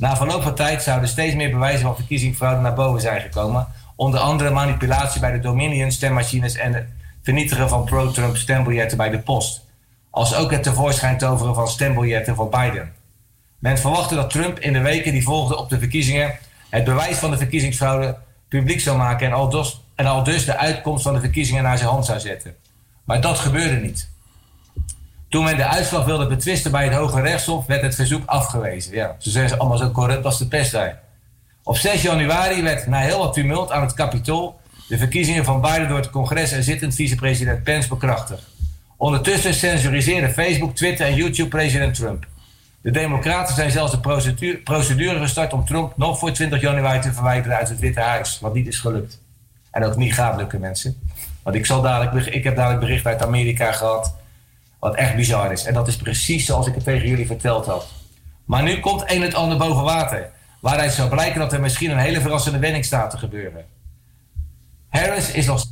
Na verloop van tijd zouden steeds meer bewijzen van verkiezingsfraude naar boven zijn gekomen. Onder andere manipulatie bij de Dominion stemmachines en het vernietigen van pro-Trump stembiljetten bij de post. Als ook het tevoorschijn toveren van stembiljetten voor Biden. Men verwachtte dat Trump in de weken die volgden op de verkiezingen het bewijs van de verkiezingsfraude publiek zou maken en al, dus, en al dus de uitkomst van de verkiezingen naar zijn hand zou zetten. Maar dat gebeurde niet. Toen men de uitslag wilde betwisten bij het Hoge Rechtshof, werd het verzoek afgewezen. Ja, ze zijn allemaal zo corrupt als de pest zijn. Op 6 januari werd na heel wat tumult aan het Capitool de verkiezingen van Biden door het congres en zittend vicepresident Pence bekrachtigd. Ondertussen censuriseerde Facebook, Twitter en YouTube president Trump. De Democraten zijn zelfs de procedure, procedure gestart om Trump nog voor 20 januari te verwijderen uit het Witte Huis, wat niet is gelukt. En ook niet gaat lukken, mensen. Want ik, zal dadelijk, ik heb dadelijk bericht uit Amerika gehad, wat echt bizar is. En dat is precies zoals ik het tegen jullie verteld had. Maar nu komt een het ander boven water. Waaruit zou blijken dat er misschien een hele verrassende wending staat te gebeuren. Harris is nog.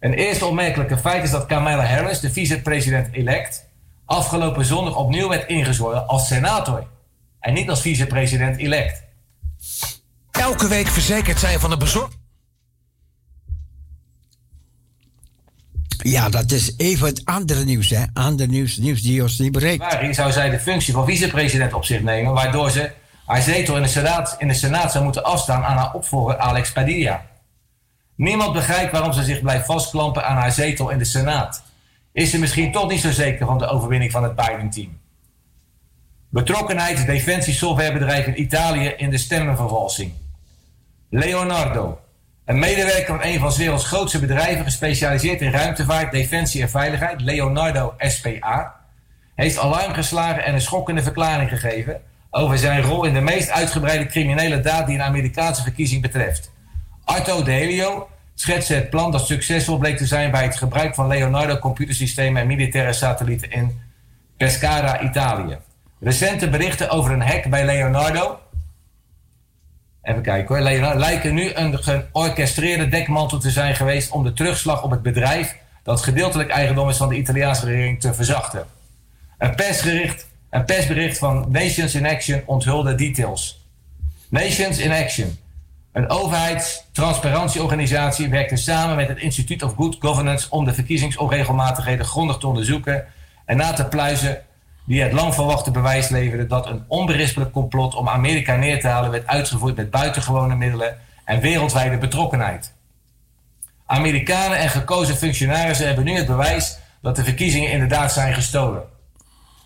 Een eerste opmerkelijke feit is dat Kamala Harris, de vicepresident-elect, afgelopen zondag opnieuw werd ingezworen als senator. En niet als vicepresident-elect. Elke week verzekerd zijn van de bezorg. Ja, dat is even het andere nieuws, hè? Ander nieuws, nieuws die ons niet bereikt. januari zou zij de functie van vicepresident op zich nemen, waardoor ze haar zetel in de, Senaat, in de Senaat zou moeten afstaan aan haar opvolger Alex Padilla. Niemand begrijpt waarom ze zich blijft vastklampen aan haar zetel in de Senaat. Is ze misschien toch niet zo zeker van de overwinning van het Biden-team? Betrokkenheid defensiesoftwarebedrijf in Italië in de stemmenvervalsing. Leonardo, een medewerker van een van 's werelds grootste bedrijven gespecialiseerd in ruimtevaart, defensie en veiligheid, Leonardo SPA, heeft alarm geslagen en een schokkende verklaring gegeven over zijn rol in de meest uitgebreide criminele daad die een Amerikaanse verkiezing betreft. Arto Delio schetste het plan dat succesvol bleek te zijn bij het gebruik van Leonardo computersystemen en militaire satellieten in Pescara, Italië. Recente berichten over een hack bij Leonardo Even kijken hoor. Lijken nu een georchestreerde dekmantel te zijn geweest om de terugslag op het bedrijf, dat gedeeltelijk eigendom is van de Italiaanse regering, te verzachten. Een persbericht, een persbericht van Nations in Action onthulde details. Nations in Action. Een overheidstransparantieorganisatie werkte samen met het Institute of Good Governance om de verkiezingsonregelmatigheden grondig te onderzoeken en na te pluizen die het lang verwachte bewijs leverde dat een onberispelijk complot om Amerika neer te halen werd uitgevoerd met buitengewone middelen en wereldwijde betrokkenheid. Amerikanen en gekozen functionarissen hebben nu het bewijs dat de verkiezingen inderdaad zijn gestolen.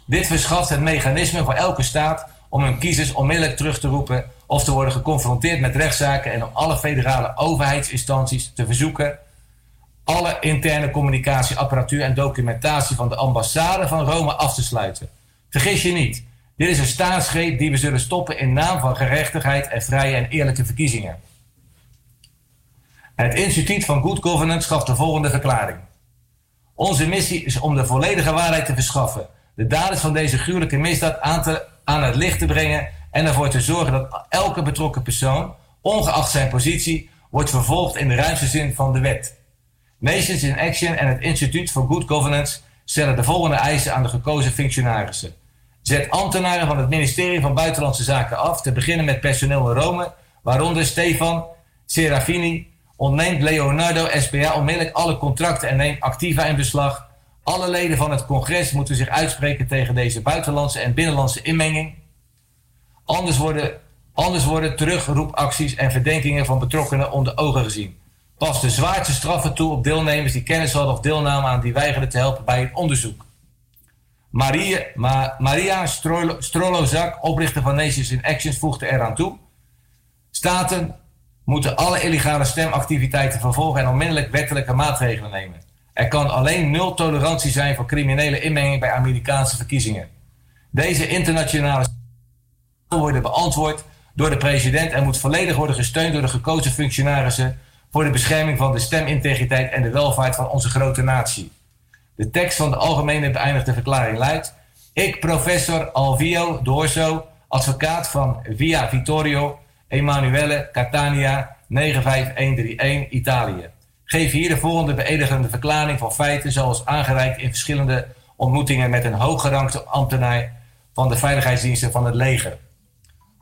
Dit verschaft het mechanisme voor elke staat om hun kiezers onmiddellijk terug te roepen of te worden geconfronteerd met rechtszaken en om alle federale overheidsinstanties te verzoeken alle interne communicatieapparatuur en documentatie van de ambassade van Rome af te sluiten. Vergis je niet, dit is een staatsgreep die we zullen stoppen in naam van gerechtigheid en vrije en eerlijke verkiezingen. Het Instituut van Good Governance gaf de volgende verklaring. Onze missie is om de volledige waarheid te verschaffen, de daders van deze gruwelijke misdaad aan, te, aan het licht te brengen en ervoor te zorgen dat elke betrokken persoon, ongeacht zijn positie, wordt vervolgd in de ruimste zin van de wet. Nations in Action en het Instituut voor Good Governance stellen de volgende eisen aan de gekozen functionarissen. Zet ambtenaren van het ministerie van Buitenlandse Zaken af, te beginnen met personeel in Rome, waaronder Stefan Serafini, ontneemt Leonardo SPA onmiddellijk alle contracten en neemt activa in beslag. Alle leden van het congres moeten zich uitspreken tegen deze buitenlandse en binnenlandse inmenging. Anders worden, anders worden terugroepacties en verdenkingen van betrokkenen onder ogen gezien. Pas de zwaarste straffen toe op deelnemers die kennis hadden of deelnamen aan die weigerden te helpen bij het onderzoek. Maria, Ma, Maria oprichter van Nations in Actions, voegde eraan toe. Staten moeten alle illegale stemactiviteiten vervolgen en onmiddellijk wettelijke maatregelen nemen. Er kan alleen nul tolerantie zijn voor criminele inmenging bij Amerikaanse verkiezingen. Deze internationale worden beantwoord door de president en moet volledig worden gesteund door de gekozen functionarissen voor de bescherming van de stemintegriteit en de welvaart van onze grote natie. De tekst van de algemene beëindigde verklaring luidt: Ik, professor Alvio Dorso, advocaat van Via Vittorio Emanuele Catania 95131 Italië. Geef hier de volgende beëdigende verklaring van feiten zoals aangereikt in verschillende ontmoetingen met een hooggerankte ambtenaar van de veiligheidsdiensten van het leger.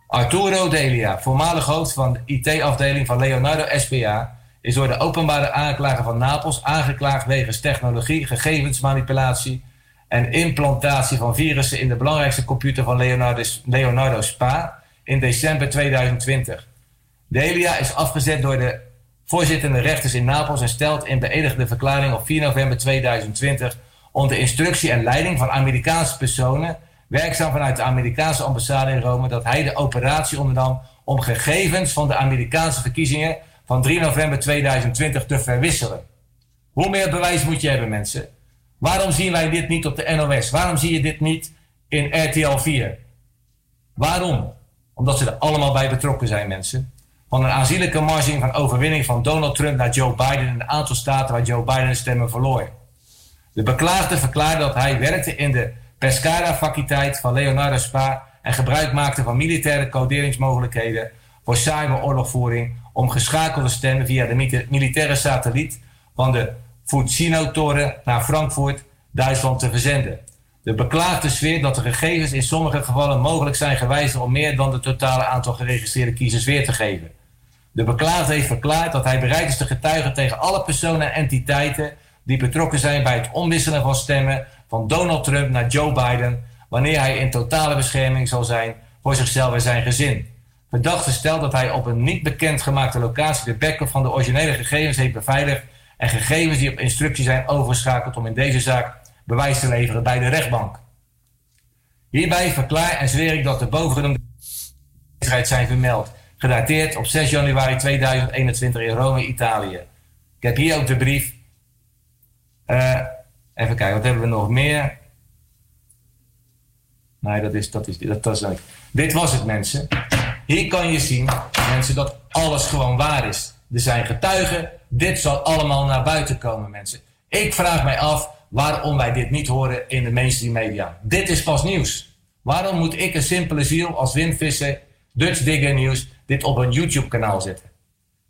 Arturo Delia, voormalig hoofd van de IT-afdeling van Leonardo SPA, is door de openbare aanklager van Napels aangeklaagd wegens technologie, gegevensmanipulatie en implantatie van virussen in de belangrijkste computer van Leonardo, Leonardo Spa in december 2020. Delia is afgezet door de voorzittende rechters in Napels en stelt in beëdigde verklaring op 4 november 2020 onder instructie en leiding van Amerikaanse personen, werkzaam vanuit de Amerikaanse ambassade in Rome, dat hij de operatie ondernam om gegevens van de Amerikaanse verkiezingen van 3 november 2020 te verwisselen. Hoe meer bewijs moet je hebben, mensen? Waarom zien wij dit niet op de NOS? Waarom zie je dit niet in RTL 4? Waarom? Omdat ze er allemaal bij betrokken zijn, mensen. Van een aanzienlijke marging van overwinning van Donald Trump naar Joe Biden in een aantal staten waar Joe Biden de stemmen verloor. De beklaagde verklaarde dat hij werkte in de Pescara-faculteit van Leonardo Spa en gebruik maakte van militaire coderingsmogelijkheden voor cyberoorlogvoering om geschakelde stemmen via de militaire satelliet van de Fucino-toren naar Frankfurt, Duitsland te verzenden. De beklaagde zweert dat de gegevens in sommige gevallen mogelijk zijn gewijzigd om meer dan het totale aantal geregistreerde kiezers weer te geven. De beklaagde heeft verklaard dat hij bereid is te getuigen tegen alle personen en entiteiten die betrokken zijn bij het omwisselen van stemmen van Donald Trump naar Joe Biden, wanneer hij in totale bescherming zal zijn voor zichzelf en zijn gezin. Verdachte stelt dat hij op een niet bekendgemaakte locatie de backup van de originele gegevens heeft beveiligd en gegevens die op instructie zijn overgeschakeld om in deze zaak bewijs te leveren bij de rechtbank. Hierbij verklaar en zweer ik dat de bovengenoemde zijn vermeld, gedateerd op 6 januari 2021 in Rome, Italië. Ik heb hier ook de brief. Eh, even kijken, wat hebben we nog meer? Nee, dat is, dat is, dat, dat is. Dit was het, mensen. Hier kan je zien, mensen, dat alles gewoon waar is. Er zijn getuigen. Dit zal allemaal naar buiten komen, mensen. Ik vraag mij af waarom wij dit niet horen in de mainstream media. Dit is pas nieuws. Waarom moet ik een simpele ziel als Wim Visser Dutch Digger News dit op een YouTube-kanaal zetten.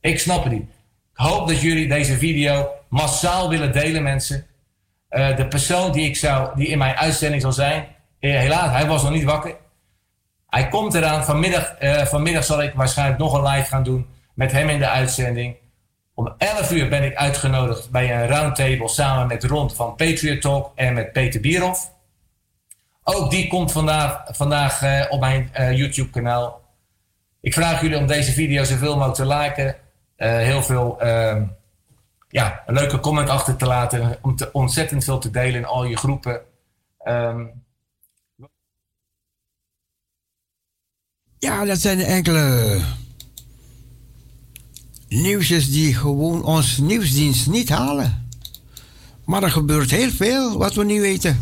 Ik snap het niet. Ik hoop dat jullie deze video massaal willen delen, mensen. Eh, de persoon die, ik zou, die in mijn uitzending zal zijn, eh, helaas, hij was nog niet wakker. Hij komt eraan. Vanmiddag, eh, vanmiddag zal ik waarschijnlijk nog een live gaan doen met hem in de uitzending. Om 11 uur ben ik uitgenodigd bij een roundtable samen met Rond van Patriot Talk en met Peter Bierhoff. Ook die komt vandaag, vandaag eh, op mijn eh, YouTube-kanaal. Ik vraag jullie om deze video zoveel mogelijk te liken. heel veel, ehm, ja, een leuke comment achter te laten. Om te, ontzettend veel te delen in al je groepen. Ehm, Ja, dat zijn enkele nieuwsjes die gewoon ons nieuwsdienst niet halen. Maar er gebeurt heel veel wat we niet weten.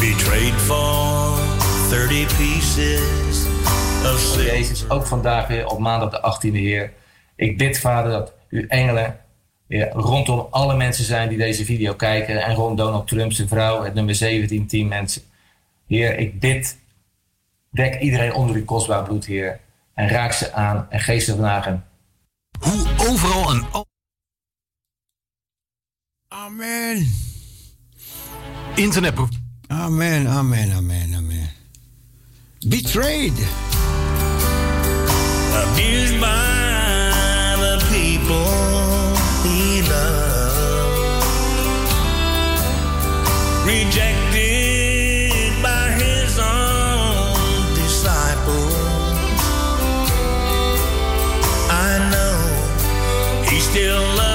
Betrayed for 30 pieces. Jezus, ook vandaag weer op maandag de 18e Heer. Ik bid, Vader, dat uw engelen ja, rondom alle mensen zijn die deze video kijken. En rond Donald Trump, zijn vrouw, het nummer 17, 10 mensen. Heer, ik bid, dek iedereen onder uw kostbaar bloed, Heer. En raak ze aan en geef ze vandaag een Hoe overal een Amen. internet. Amen, amen, amen, amen. Betrayed. Abused by the people he loved. Rejected by his own disciples. I know he still loved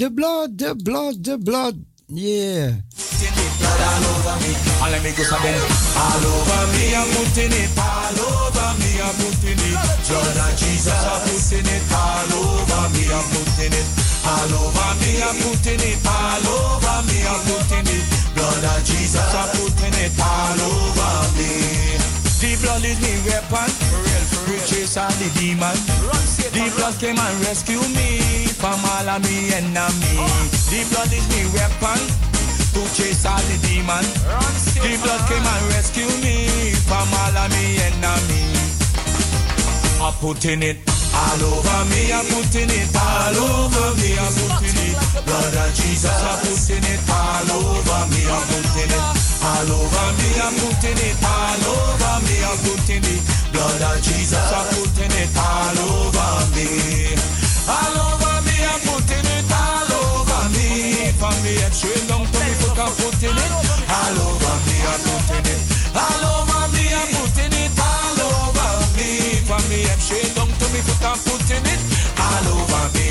The blood, the blood, the blood. Yeah. All of me go again. All over me, I'm putting it. All over me, I'm putting it. Blood of Jesus, I'm putting it. All over me, I'm putting it. All over me, I'm putting it. All over me, I'm putting it. Blood of Jesus, I'm putting it. All over me. The blood is me weapon. For real, for real. Chase all the demon. The blood came and rescue me from all of me enemy. The blood is me weapon. to chase all the demon. The blood came and rescue me from all of me enemies. I'm putting it all over me, I'm putting it all over me, I'm putting it. Blood of Jesus, I'm putting it all over me, I'm putting it all over me, I'm putting it all over me, I'm putting it. Blood of Jesus, I'm putting it all over me. All over me. Head straight down to me foot, I'm putting it all over me, I'm putting it. All over me, I'm putting it all over me. From me head straight down to me foot, I'm putting it all over me.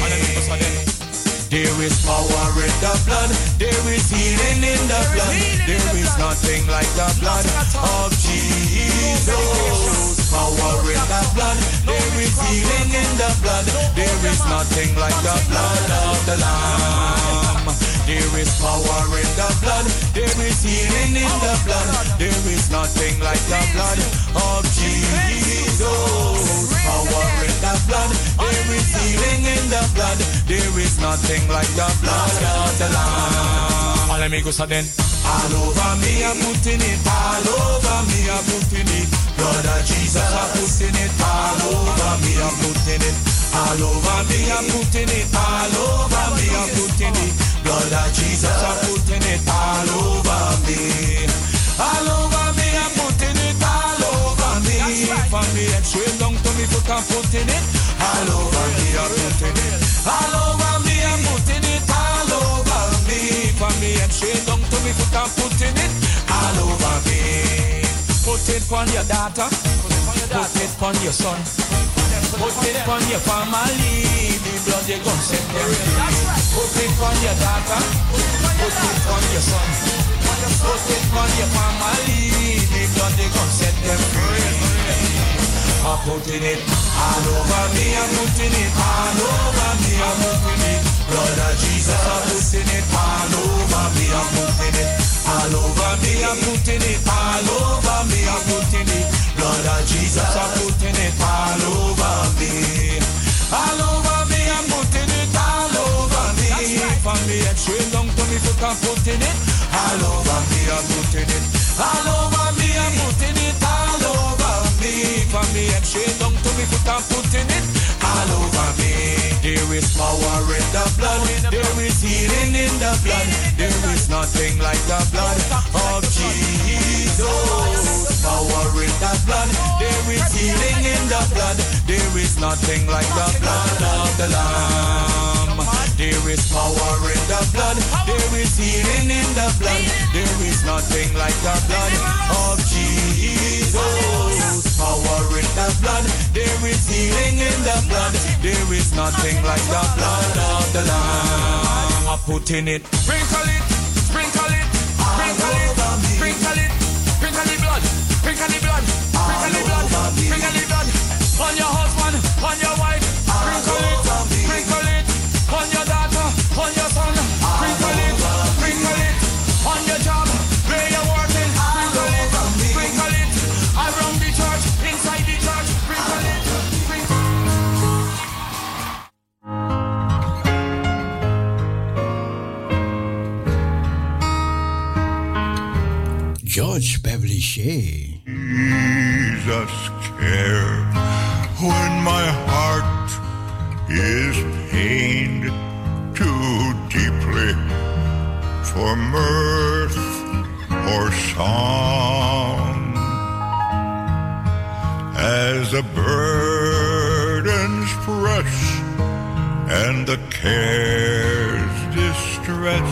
There is power in the blood. There is healing in the blood. There is nothing like the blood of Jesus. Power in the blood. There is healing in the blood. There is nothing like the blood of the Lamb. There is power in the blood. There is healing in the blood. There is nothing like the blood of Jesus. Power in the blood. There is healing in the blood. There is nothing like the blood of the Lamb. All amigos are then. All over me, I'm putting it. All over me, I'm putting it. Blood of Jesus, I'm putting it. All over me, I'm putting it. All over me, I'm putting it. All over me, I'm putting it. Blood of Jesus, I'm putting it. All over me. All over me, I'm putting it. All over me. From me head straight down to me foot, I'm putting it. All over me, I'm putting it. All over me, I'm putting it. All over me. From me head straight down to me foot, I'm putting it. All over me. Put it on your daughter. Put it on your son. Put it on your family. The blood you gon' free. Put it on your daughter. Put it on your son. Put it on your family. The blood you gon' set them free. I'm putting it all over me. I'm putting it all over me. I'm putting it. Blood of Jesus. I'm putting it all over me. I'm putting it all over me. I'm putting it all over me. I'm putting it. Blood of Jesus. I'm putting it all over me. All over me. I'm putting it all over me. From me straight down to me foot. I'm putting it all over me. I'm putting it all over me. I'm putting it all over me. From me straight down to me foot. I'm putting it all over me. Is power in the blood. There is healing in the blood. There is nothing like the blood of Jesus. Power in the blood. There is healing in the blood. There is nothing like the blood of the Lamb. There is power in the blood. There is healing in the blood. There is nothing like the blood of Jesus. Power in the blood. There is healing in the blood. There is nothing like the blood of the Lamb. I'm putting it. Sprinkle it. Sprinkle it. Sprinkle it. Sprinkle it. Sprinkle the blood. Sprinkle the blood. Sprinkle the blood. Sprinkle the blood. On your husband. On your wife. Sprinkle it. George Beverly Shea. Jesus care when my heart is pained too deeply for mirth or song as the burdens press and the cares distress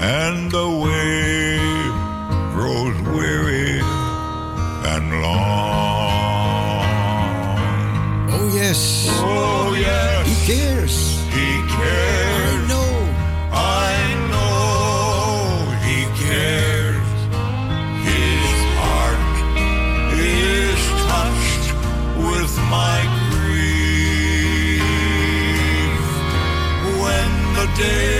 and the way grows weary and long. Oh, yes. Oh, yes. He cares. He cares. I know. I know he cares. His heart is touched with my grief. When the days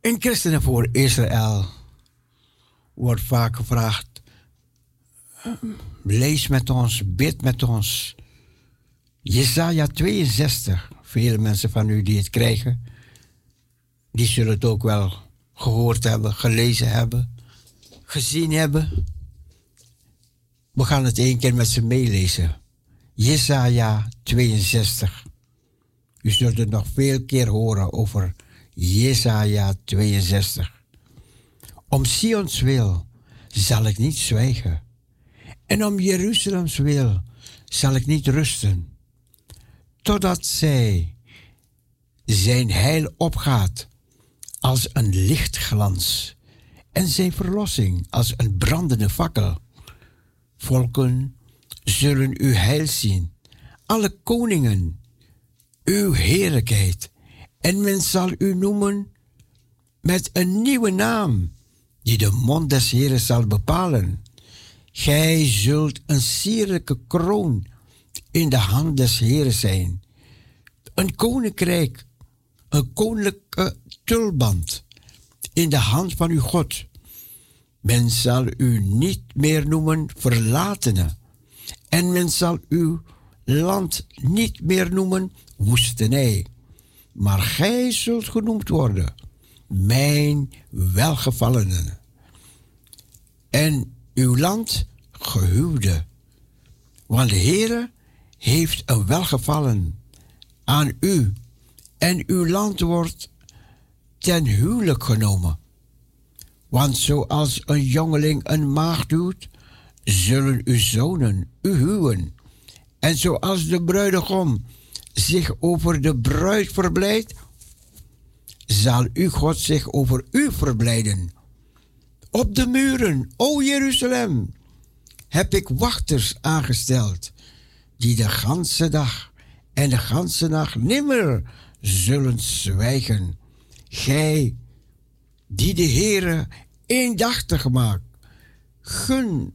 In Christenen voor Israël wordt vaak gevraagd: lees met ons, bid met ons. Jesaja 62. Vele mensen van u die het krijgen, die zullen het ook wel gehoord hebben, gelezen hebben, gezien hebben. We gaan het één keer met ze meelezen. Jesaja 62. U zult het nog veel keer horen over Jesaja 62. Om Sions wil zal ik niet zwijgen. En om Jeruzalems wil zal ik niet rusten. Totdat zij zijn heil opgaat als een lichtglans en zijn verlossing als een brandende fakkel. Volken zullen uw heil zien, alle koningen uw heerlijkheid. En men zal u noemen met een nieuwe naam, die de mond des Heren zal bepalen. Gij zult een sierlijke kroon in de hand des Heren zijn. Een koninkrijk, een koninklijke tulband in de hand van uw God. Men zal u niet meer noemen verlatene. En men zal uw land niet meer noemen woestenij. Maar gij zult genoemd worden, mijn welgevallenen. En uw land gehuwde. Want de Heere heeft een welgevallen aan u. En uw land wordt ten huwelijk genomen. Want zoals een jongeling een maagd doet, zullen uw zonen u huwen. En zoals de bruidegom zich over de bruid verblijdt, zal u God zich over u verblijden. Op de muren, o Jeruzalem, heb ik wachters aangesteld, die de ganse dag en de ganse nacht nimmer zullen zwijgen. Gij, die de Heere eendachtig maakt, gun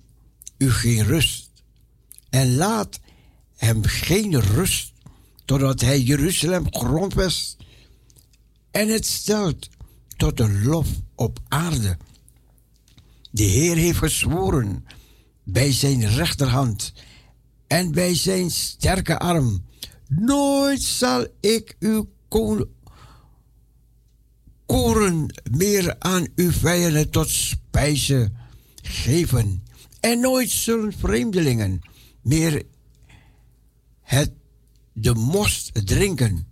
u geen rust en laat hem geen rust totdat hij Jeruzalem grondvest en het stelt tot een lof op aarde. De Heer heeft gezworen bij zijn rechterhand en bij zijn sterke arm. Nooit zal ik uw ko- koren meer aan uw vijanden tot spijze geven. En nooit zullen vreemdelingen meer het de most drinken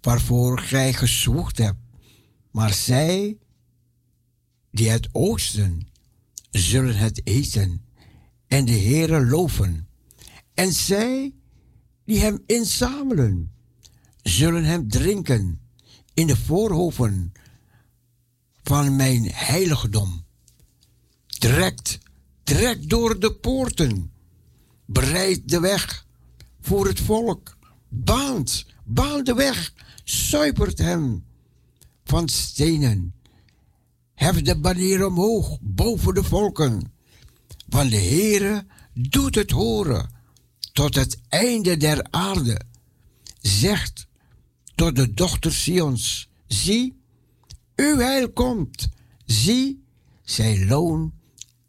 waarvoor gij gezwoegd hebt. Maar zij die het oosten zullen het eten en de Heere loven. En zij die hem inzamelen zullen hem drinken in de voorhoven van mijn heiligdom. Trekt, trekt door de poorten, bereid de weg voor het volk, baant, baant de weg, zuipert hem van stenen. Hef de banier omhoog boven de volken, want de Heere doet het horen tot het einde der aarde. Zegt tot de dochter Sions, zie, uw heil komt. Zie, zijn loon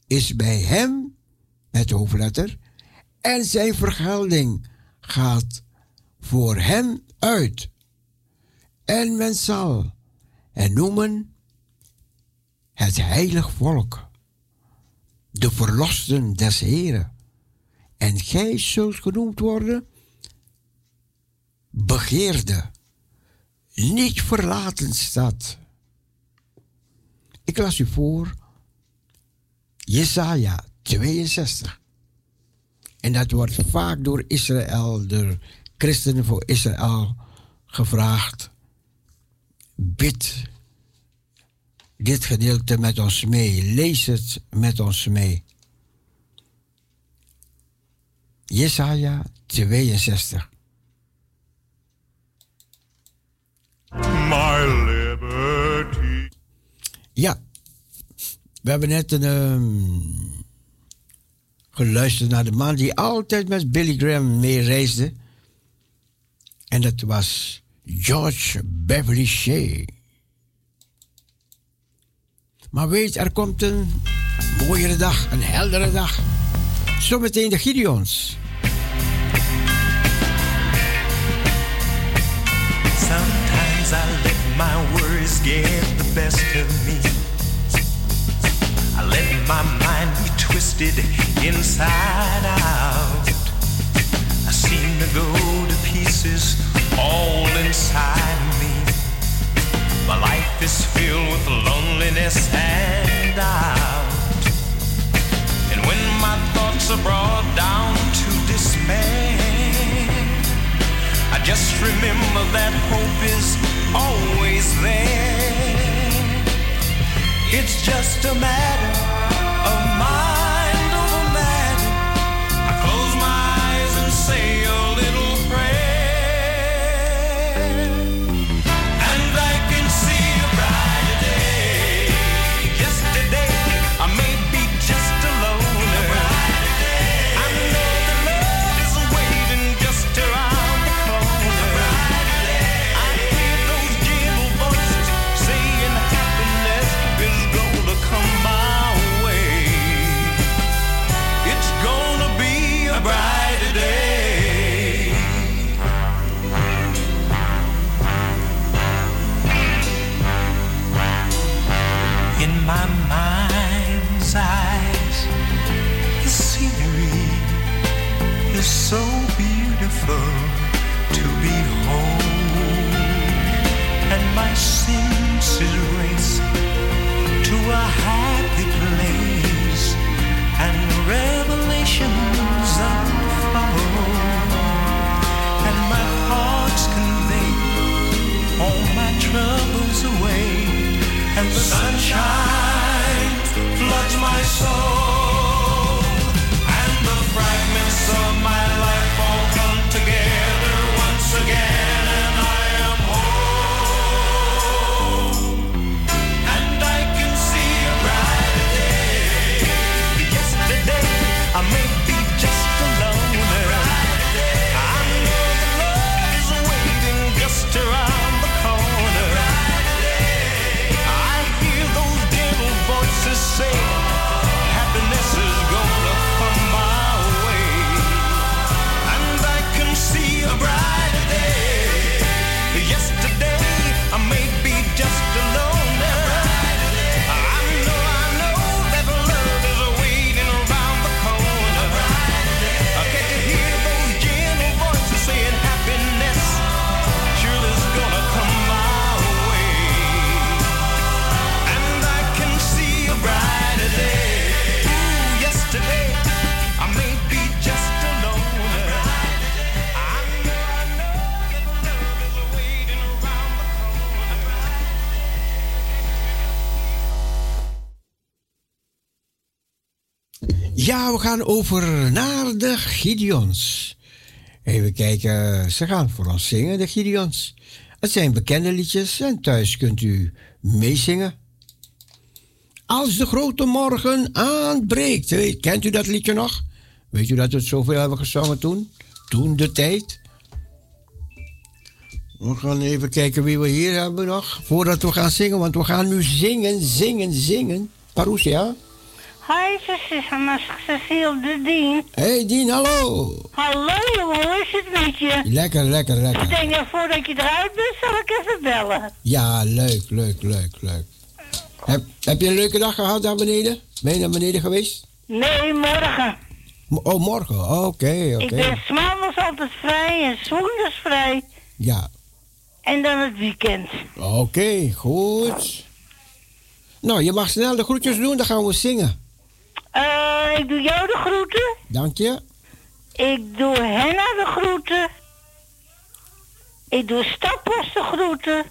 is bij hem, met hoofdletter, en zijn vergelding gaat voor hem uit. En men zal het noemen het heilig volk, de verlosten des Heren. En gij zult genoemd worden begeerde, niet verlaten stad. Ik las u voor Jesaja 62. En dat wordt vaak door Israël, door christenen voor Israël gevraagd. Bid dit gedeelte met ons mee. Lees het met ons mee. Jesaja 62. My liberty. Ja, we hebben net een, ehm, geluisterd naar de man die altijd met Billy Graham meereisde. En dat was George Beverly Shea. Maar weet, er komt een mooiere dag, een heldere dag. Zometeen de Gideons. Sometimes I let my worries get the best of me. Let my mind be twisted inside out. I seem to go to pieces all inside me. My life is filled with loneliness and doubt. And when my thoughts are brought down to despair, I just remember that hope is always there. It's just a matter of mind a happy place, and revelations unfold, and my thoughts convey all my troubles away. and the sunshine floods my soul, gaan over naar de Gideons. Even kijken, ze gaan voor ons zingen, de Gideons. Het zijn bekende liedjes en thuis kunt u meezingen. Als de grote morgen aanbreekt. Kent u dat liedje nog? Weet u dat we het zoveel hebben gezongen toen? Toen de tijd. We gaan even kijken wie we hier hebben nog. Voordat we gaan zingen, want we gaan nu zingen, zingen, zingen. Parousia. Hi, Susanna Cecile de Dien. Hey Dien, hallo. Hallo jongen, hoe is het met je? Lekker, lekker, Ik lekker. denk dat voordat je eruit bent, zal ik even bellen. Ja, leuk, leuk, leuk, leuk. Heb, heb je een leuke dag gehad daar beneden? Ben je naar beneden geweest? Nee, morgen. Mo- Oh, morgen. Oh, Oké, oké. Ik ben maandags altijd vrij en zondags vrij. Ja, En dan het weekend. oké, goed. Nou, je mag snel de groetjes doen, dan gaan we zingen. Eh, ik doe jou de groeten. Dank je. Ik doe Henna de groeten. Ik doe Stappos de groeten.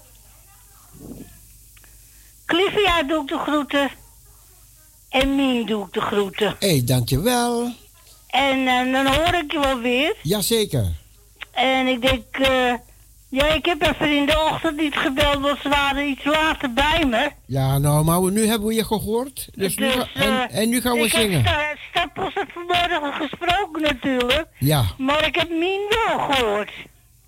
Clivia doe ik de groeten. En Mien doe ik de groeten. Hé, hey, dankjewel. En eh, dan hoor ik je wel weer. Jazeker. En ik denk, eh, ja, ik heb even in de ochtend niet gebeld, want ze waren iets later bij me. Ja, nou, maar we- nu hebben we je gehoord. Dus nu ga- eh, en, en nu gaan we ik zingen. heb Sta- Stappels het vanmorgen gesproken natuurlijk. Ja. Maar ik heb Mien wel gehoord.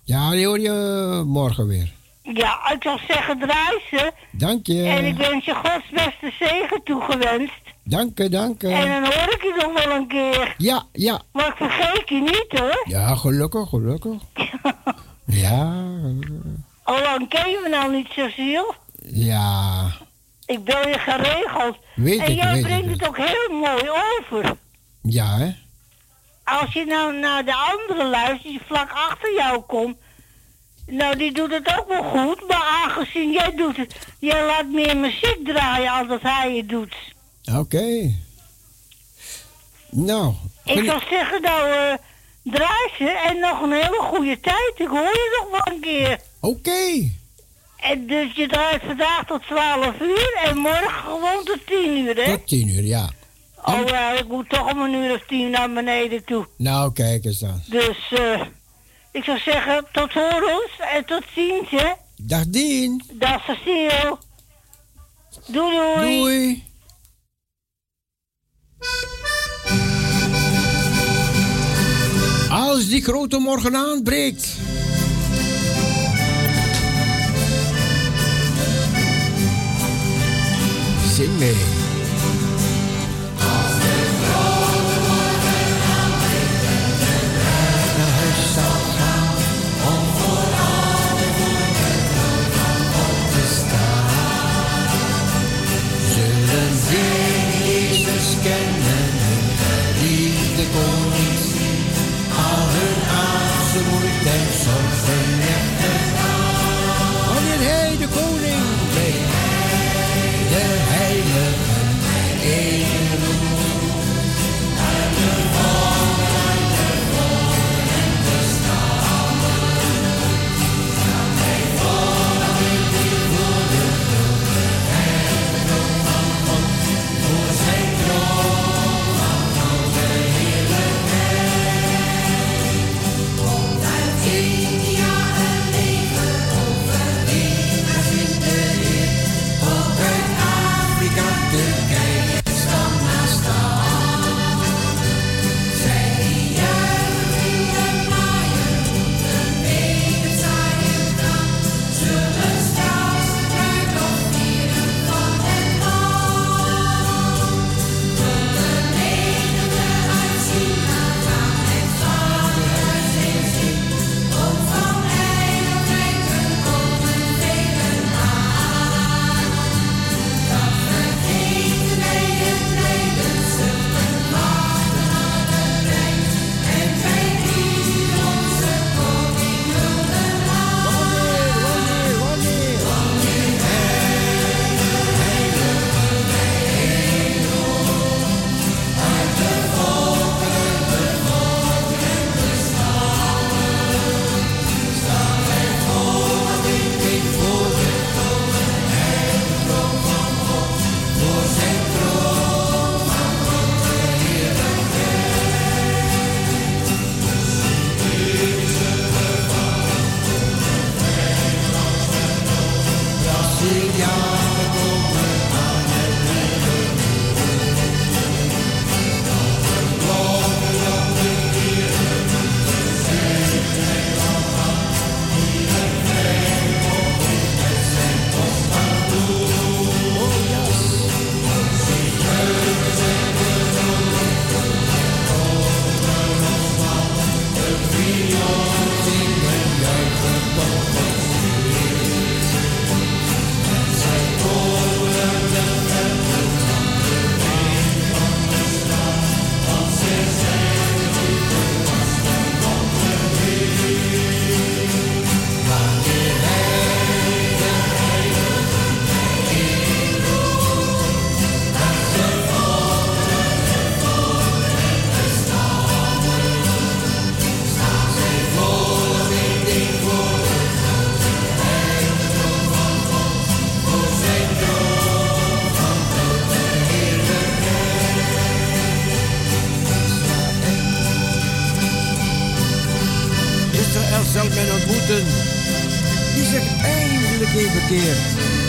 Ja, die hoor je eh, morgen weer. Ja, ik zou zeggen draai ze. Dank je. En ik wens je Gods beste zegen toegewenst. Dank je, dank je. En dan hoor ik je nog wel een keer. Ja, ja. Maar ik vergeet je niet hoor. Ja, gelukkig, gelukkig. ja, Al lang ken je me nou niet, Cecile. ja. Ik bel je geregeld. Weet en ik, jij weet brengt ik, het ook heel mooi over. Ja, hè? Als je nou naar de andere luistert die vlak achter jou komt. Nou, die doet het ook wel goed. Maar aangezien jij doet het... Jij laat meer muziek draaien als dat hij het doet. Oké. Nou. Ik zou zeggen, nou, eh draai ze en nog een hele goede tijd. Ik hoor je nog wel een keer. Oké. En dus je draait vandaag tot 12 uur en morgen gewoon tot 10 uur, hè? Tot tien uur, ja. Oh ja, ik moet toch om een uur of tien naar beneden toe. Nou, kijk eens dan. Dus eh ik zou zeggen, tot horens en tot ziens, hè? Dag Dien. Dag Cecile. Doei doei. Doei. Als die grote morgen aanbreekt. Zing mee. Naar Die zich eindelijk heeft bekeerd.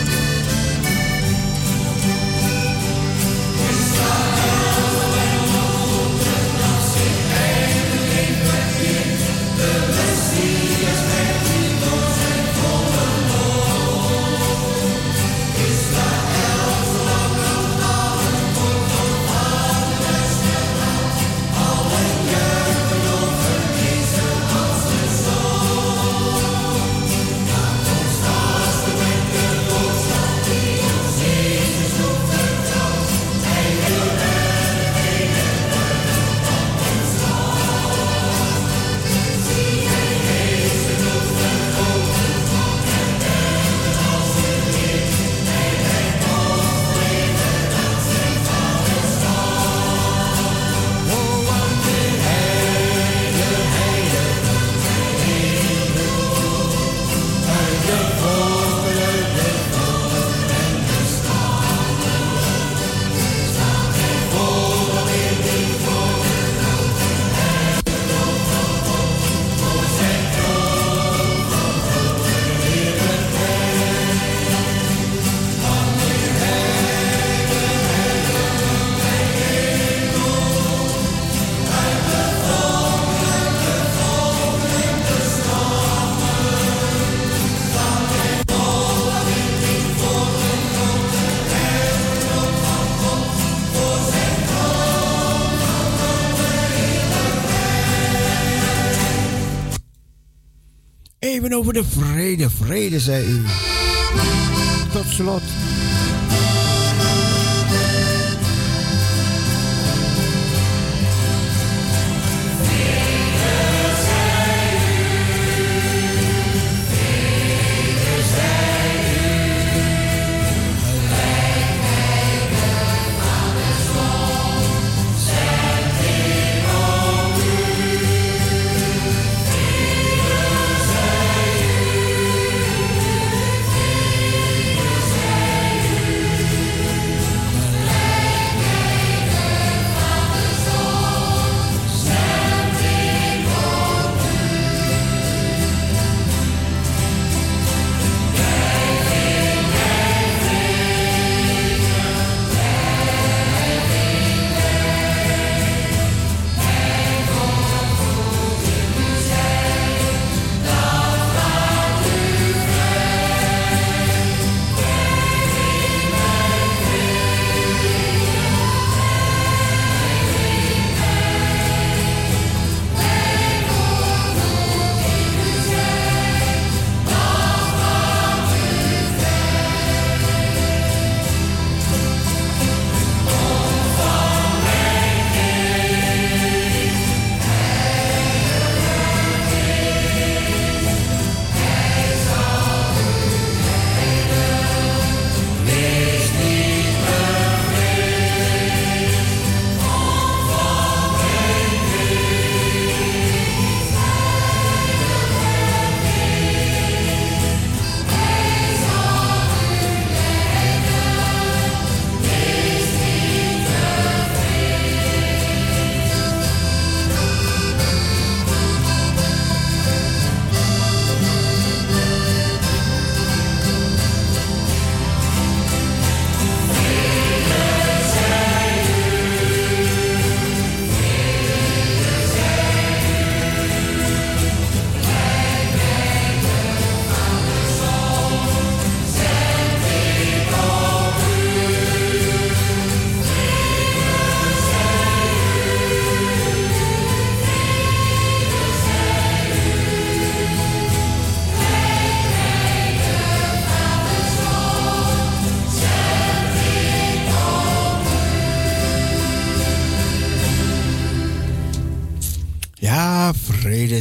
Over de vrede. Vrede, zei u. Tot slot.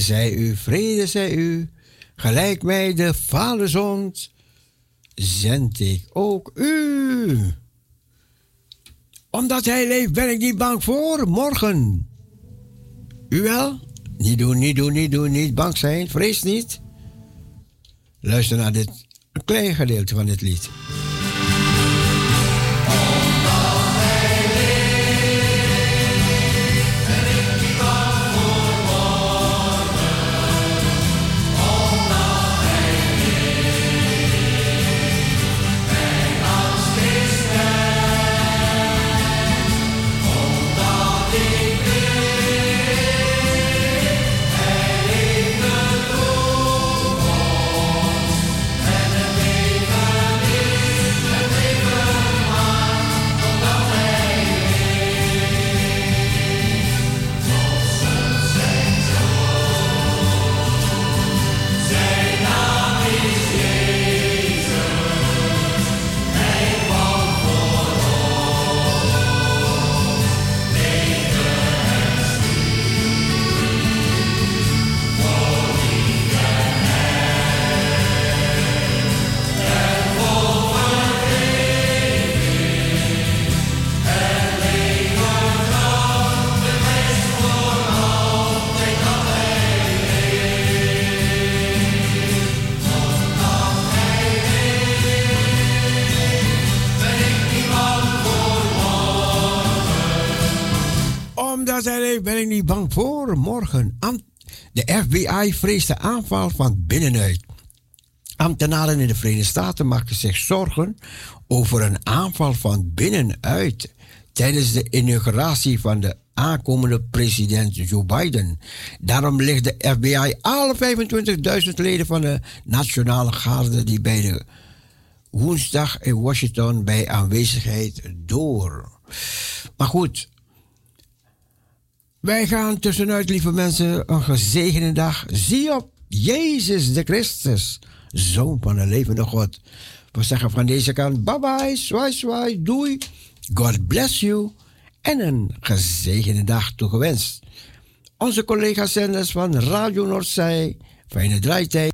Zij u, vrede zij u. Gelijk mij de Vader zond, zend ik ook u. Omdat hij leeft, ben ik niet bang voor morgen. U wel? Niet doen, niet doen, niet doen, niet bang zijn, vrees niet. Luister naar dit klein gedeelte van dit lied. FBI vreest de aanval van binnenuit. Ambtenaren in de Verenigde Staten maken zich zorgen over een aanval van binnenuit tijdens de inauguratie van de aankomende president Joe Biden. Daarom ligt de FBI alle 25.000 leden van de Nationale Garde die bij de woensdag in Washington bij aanwezigheid door. Maar goed, wij gaan tussenuit, lieve mensen, een gezegende dag. Zie op Jezus de Christus, Zoon van de levende God. We zeggen van deze kant bye bye, zwaai zwaai, doei. God bless you en een gezegende dag toegewenst. Onze collega-zenders van Radio Noordzij, fijne draaitijd.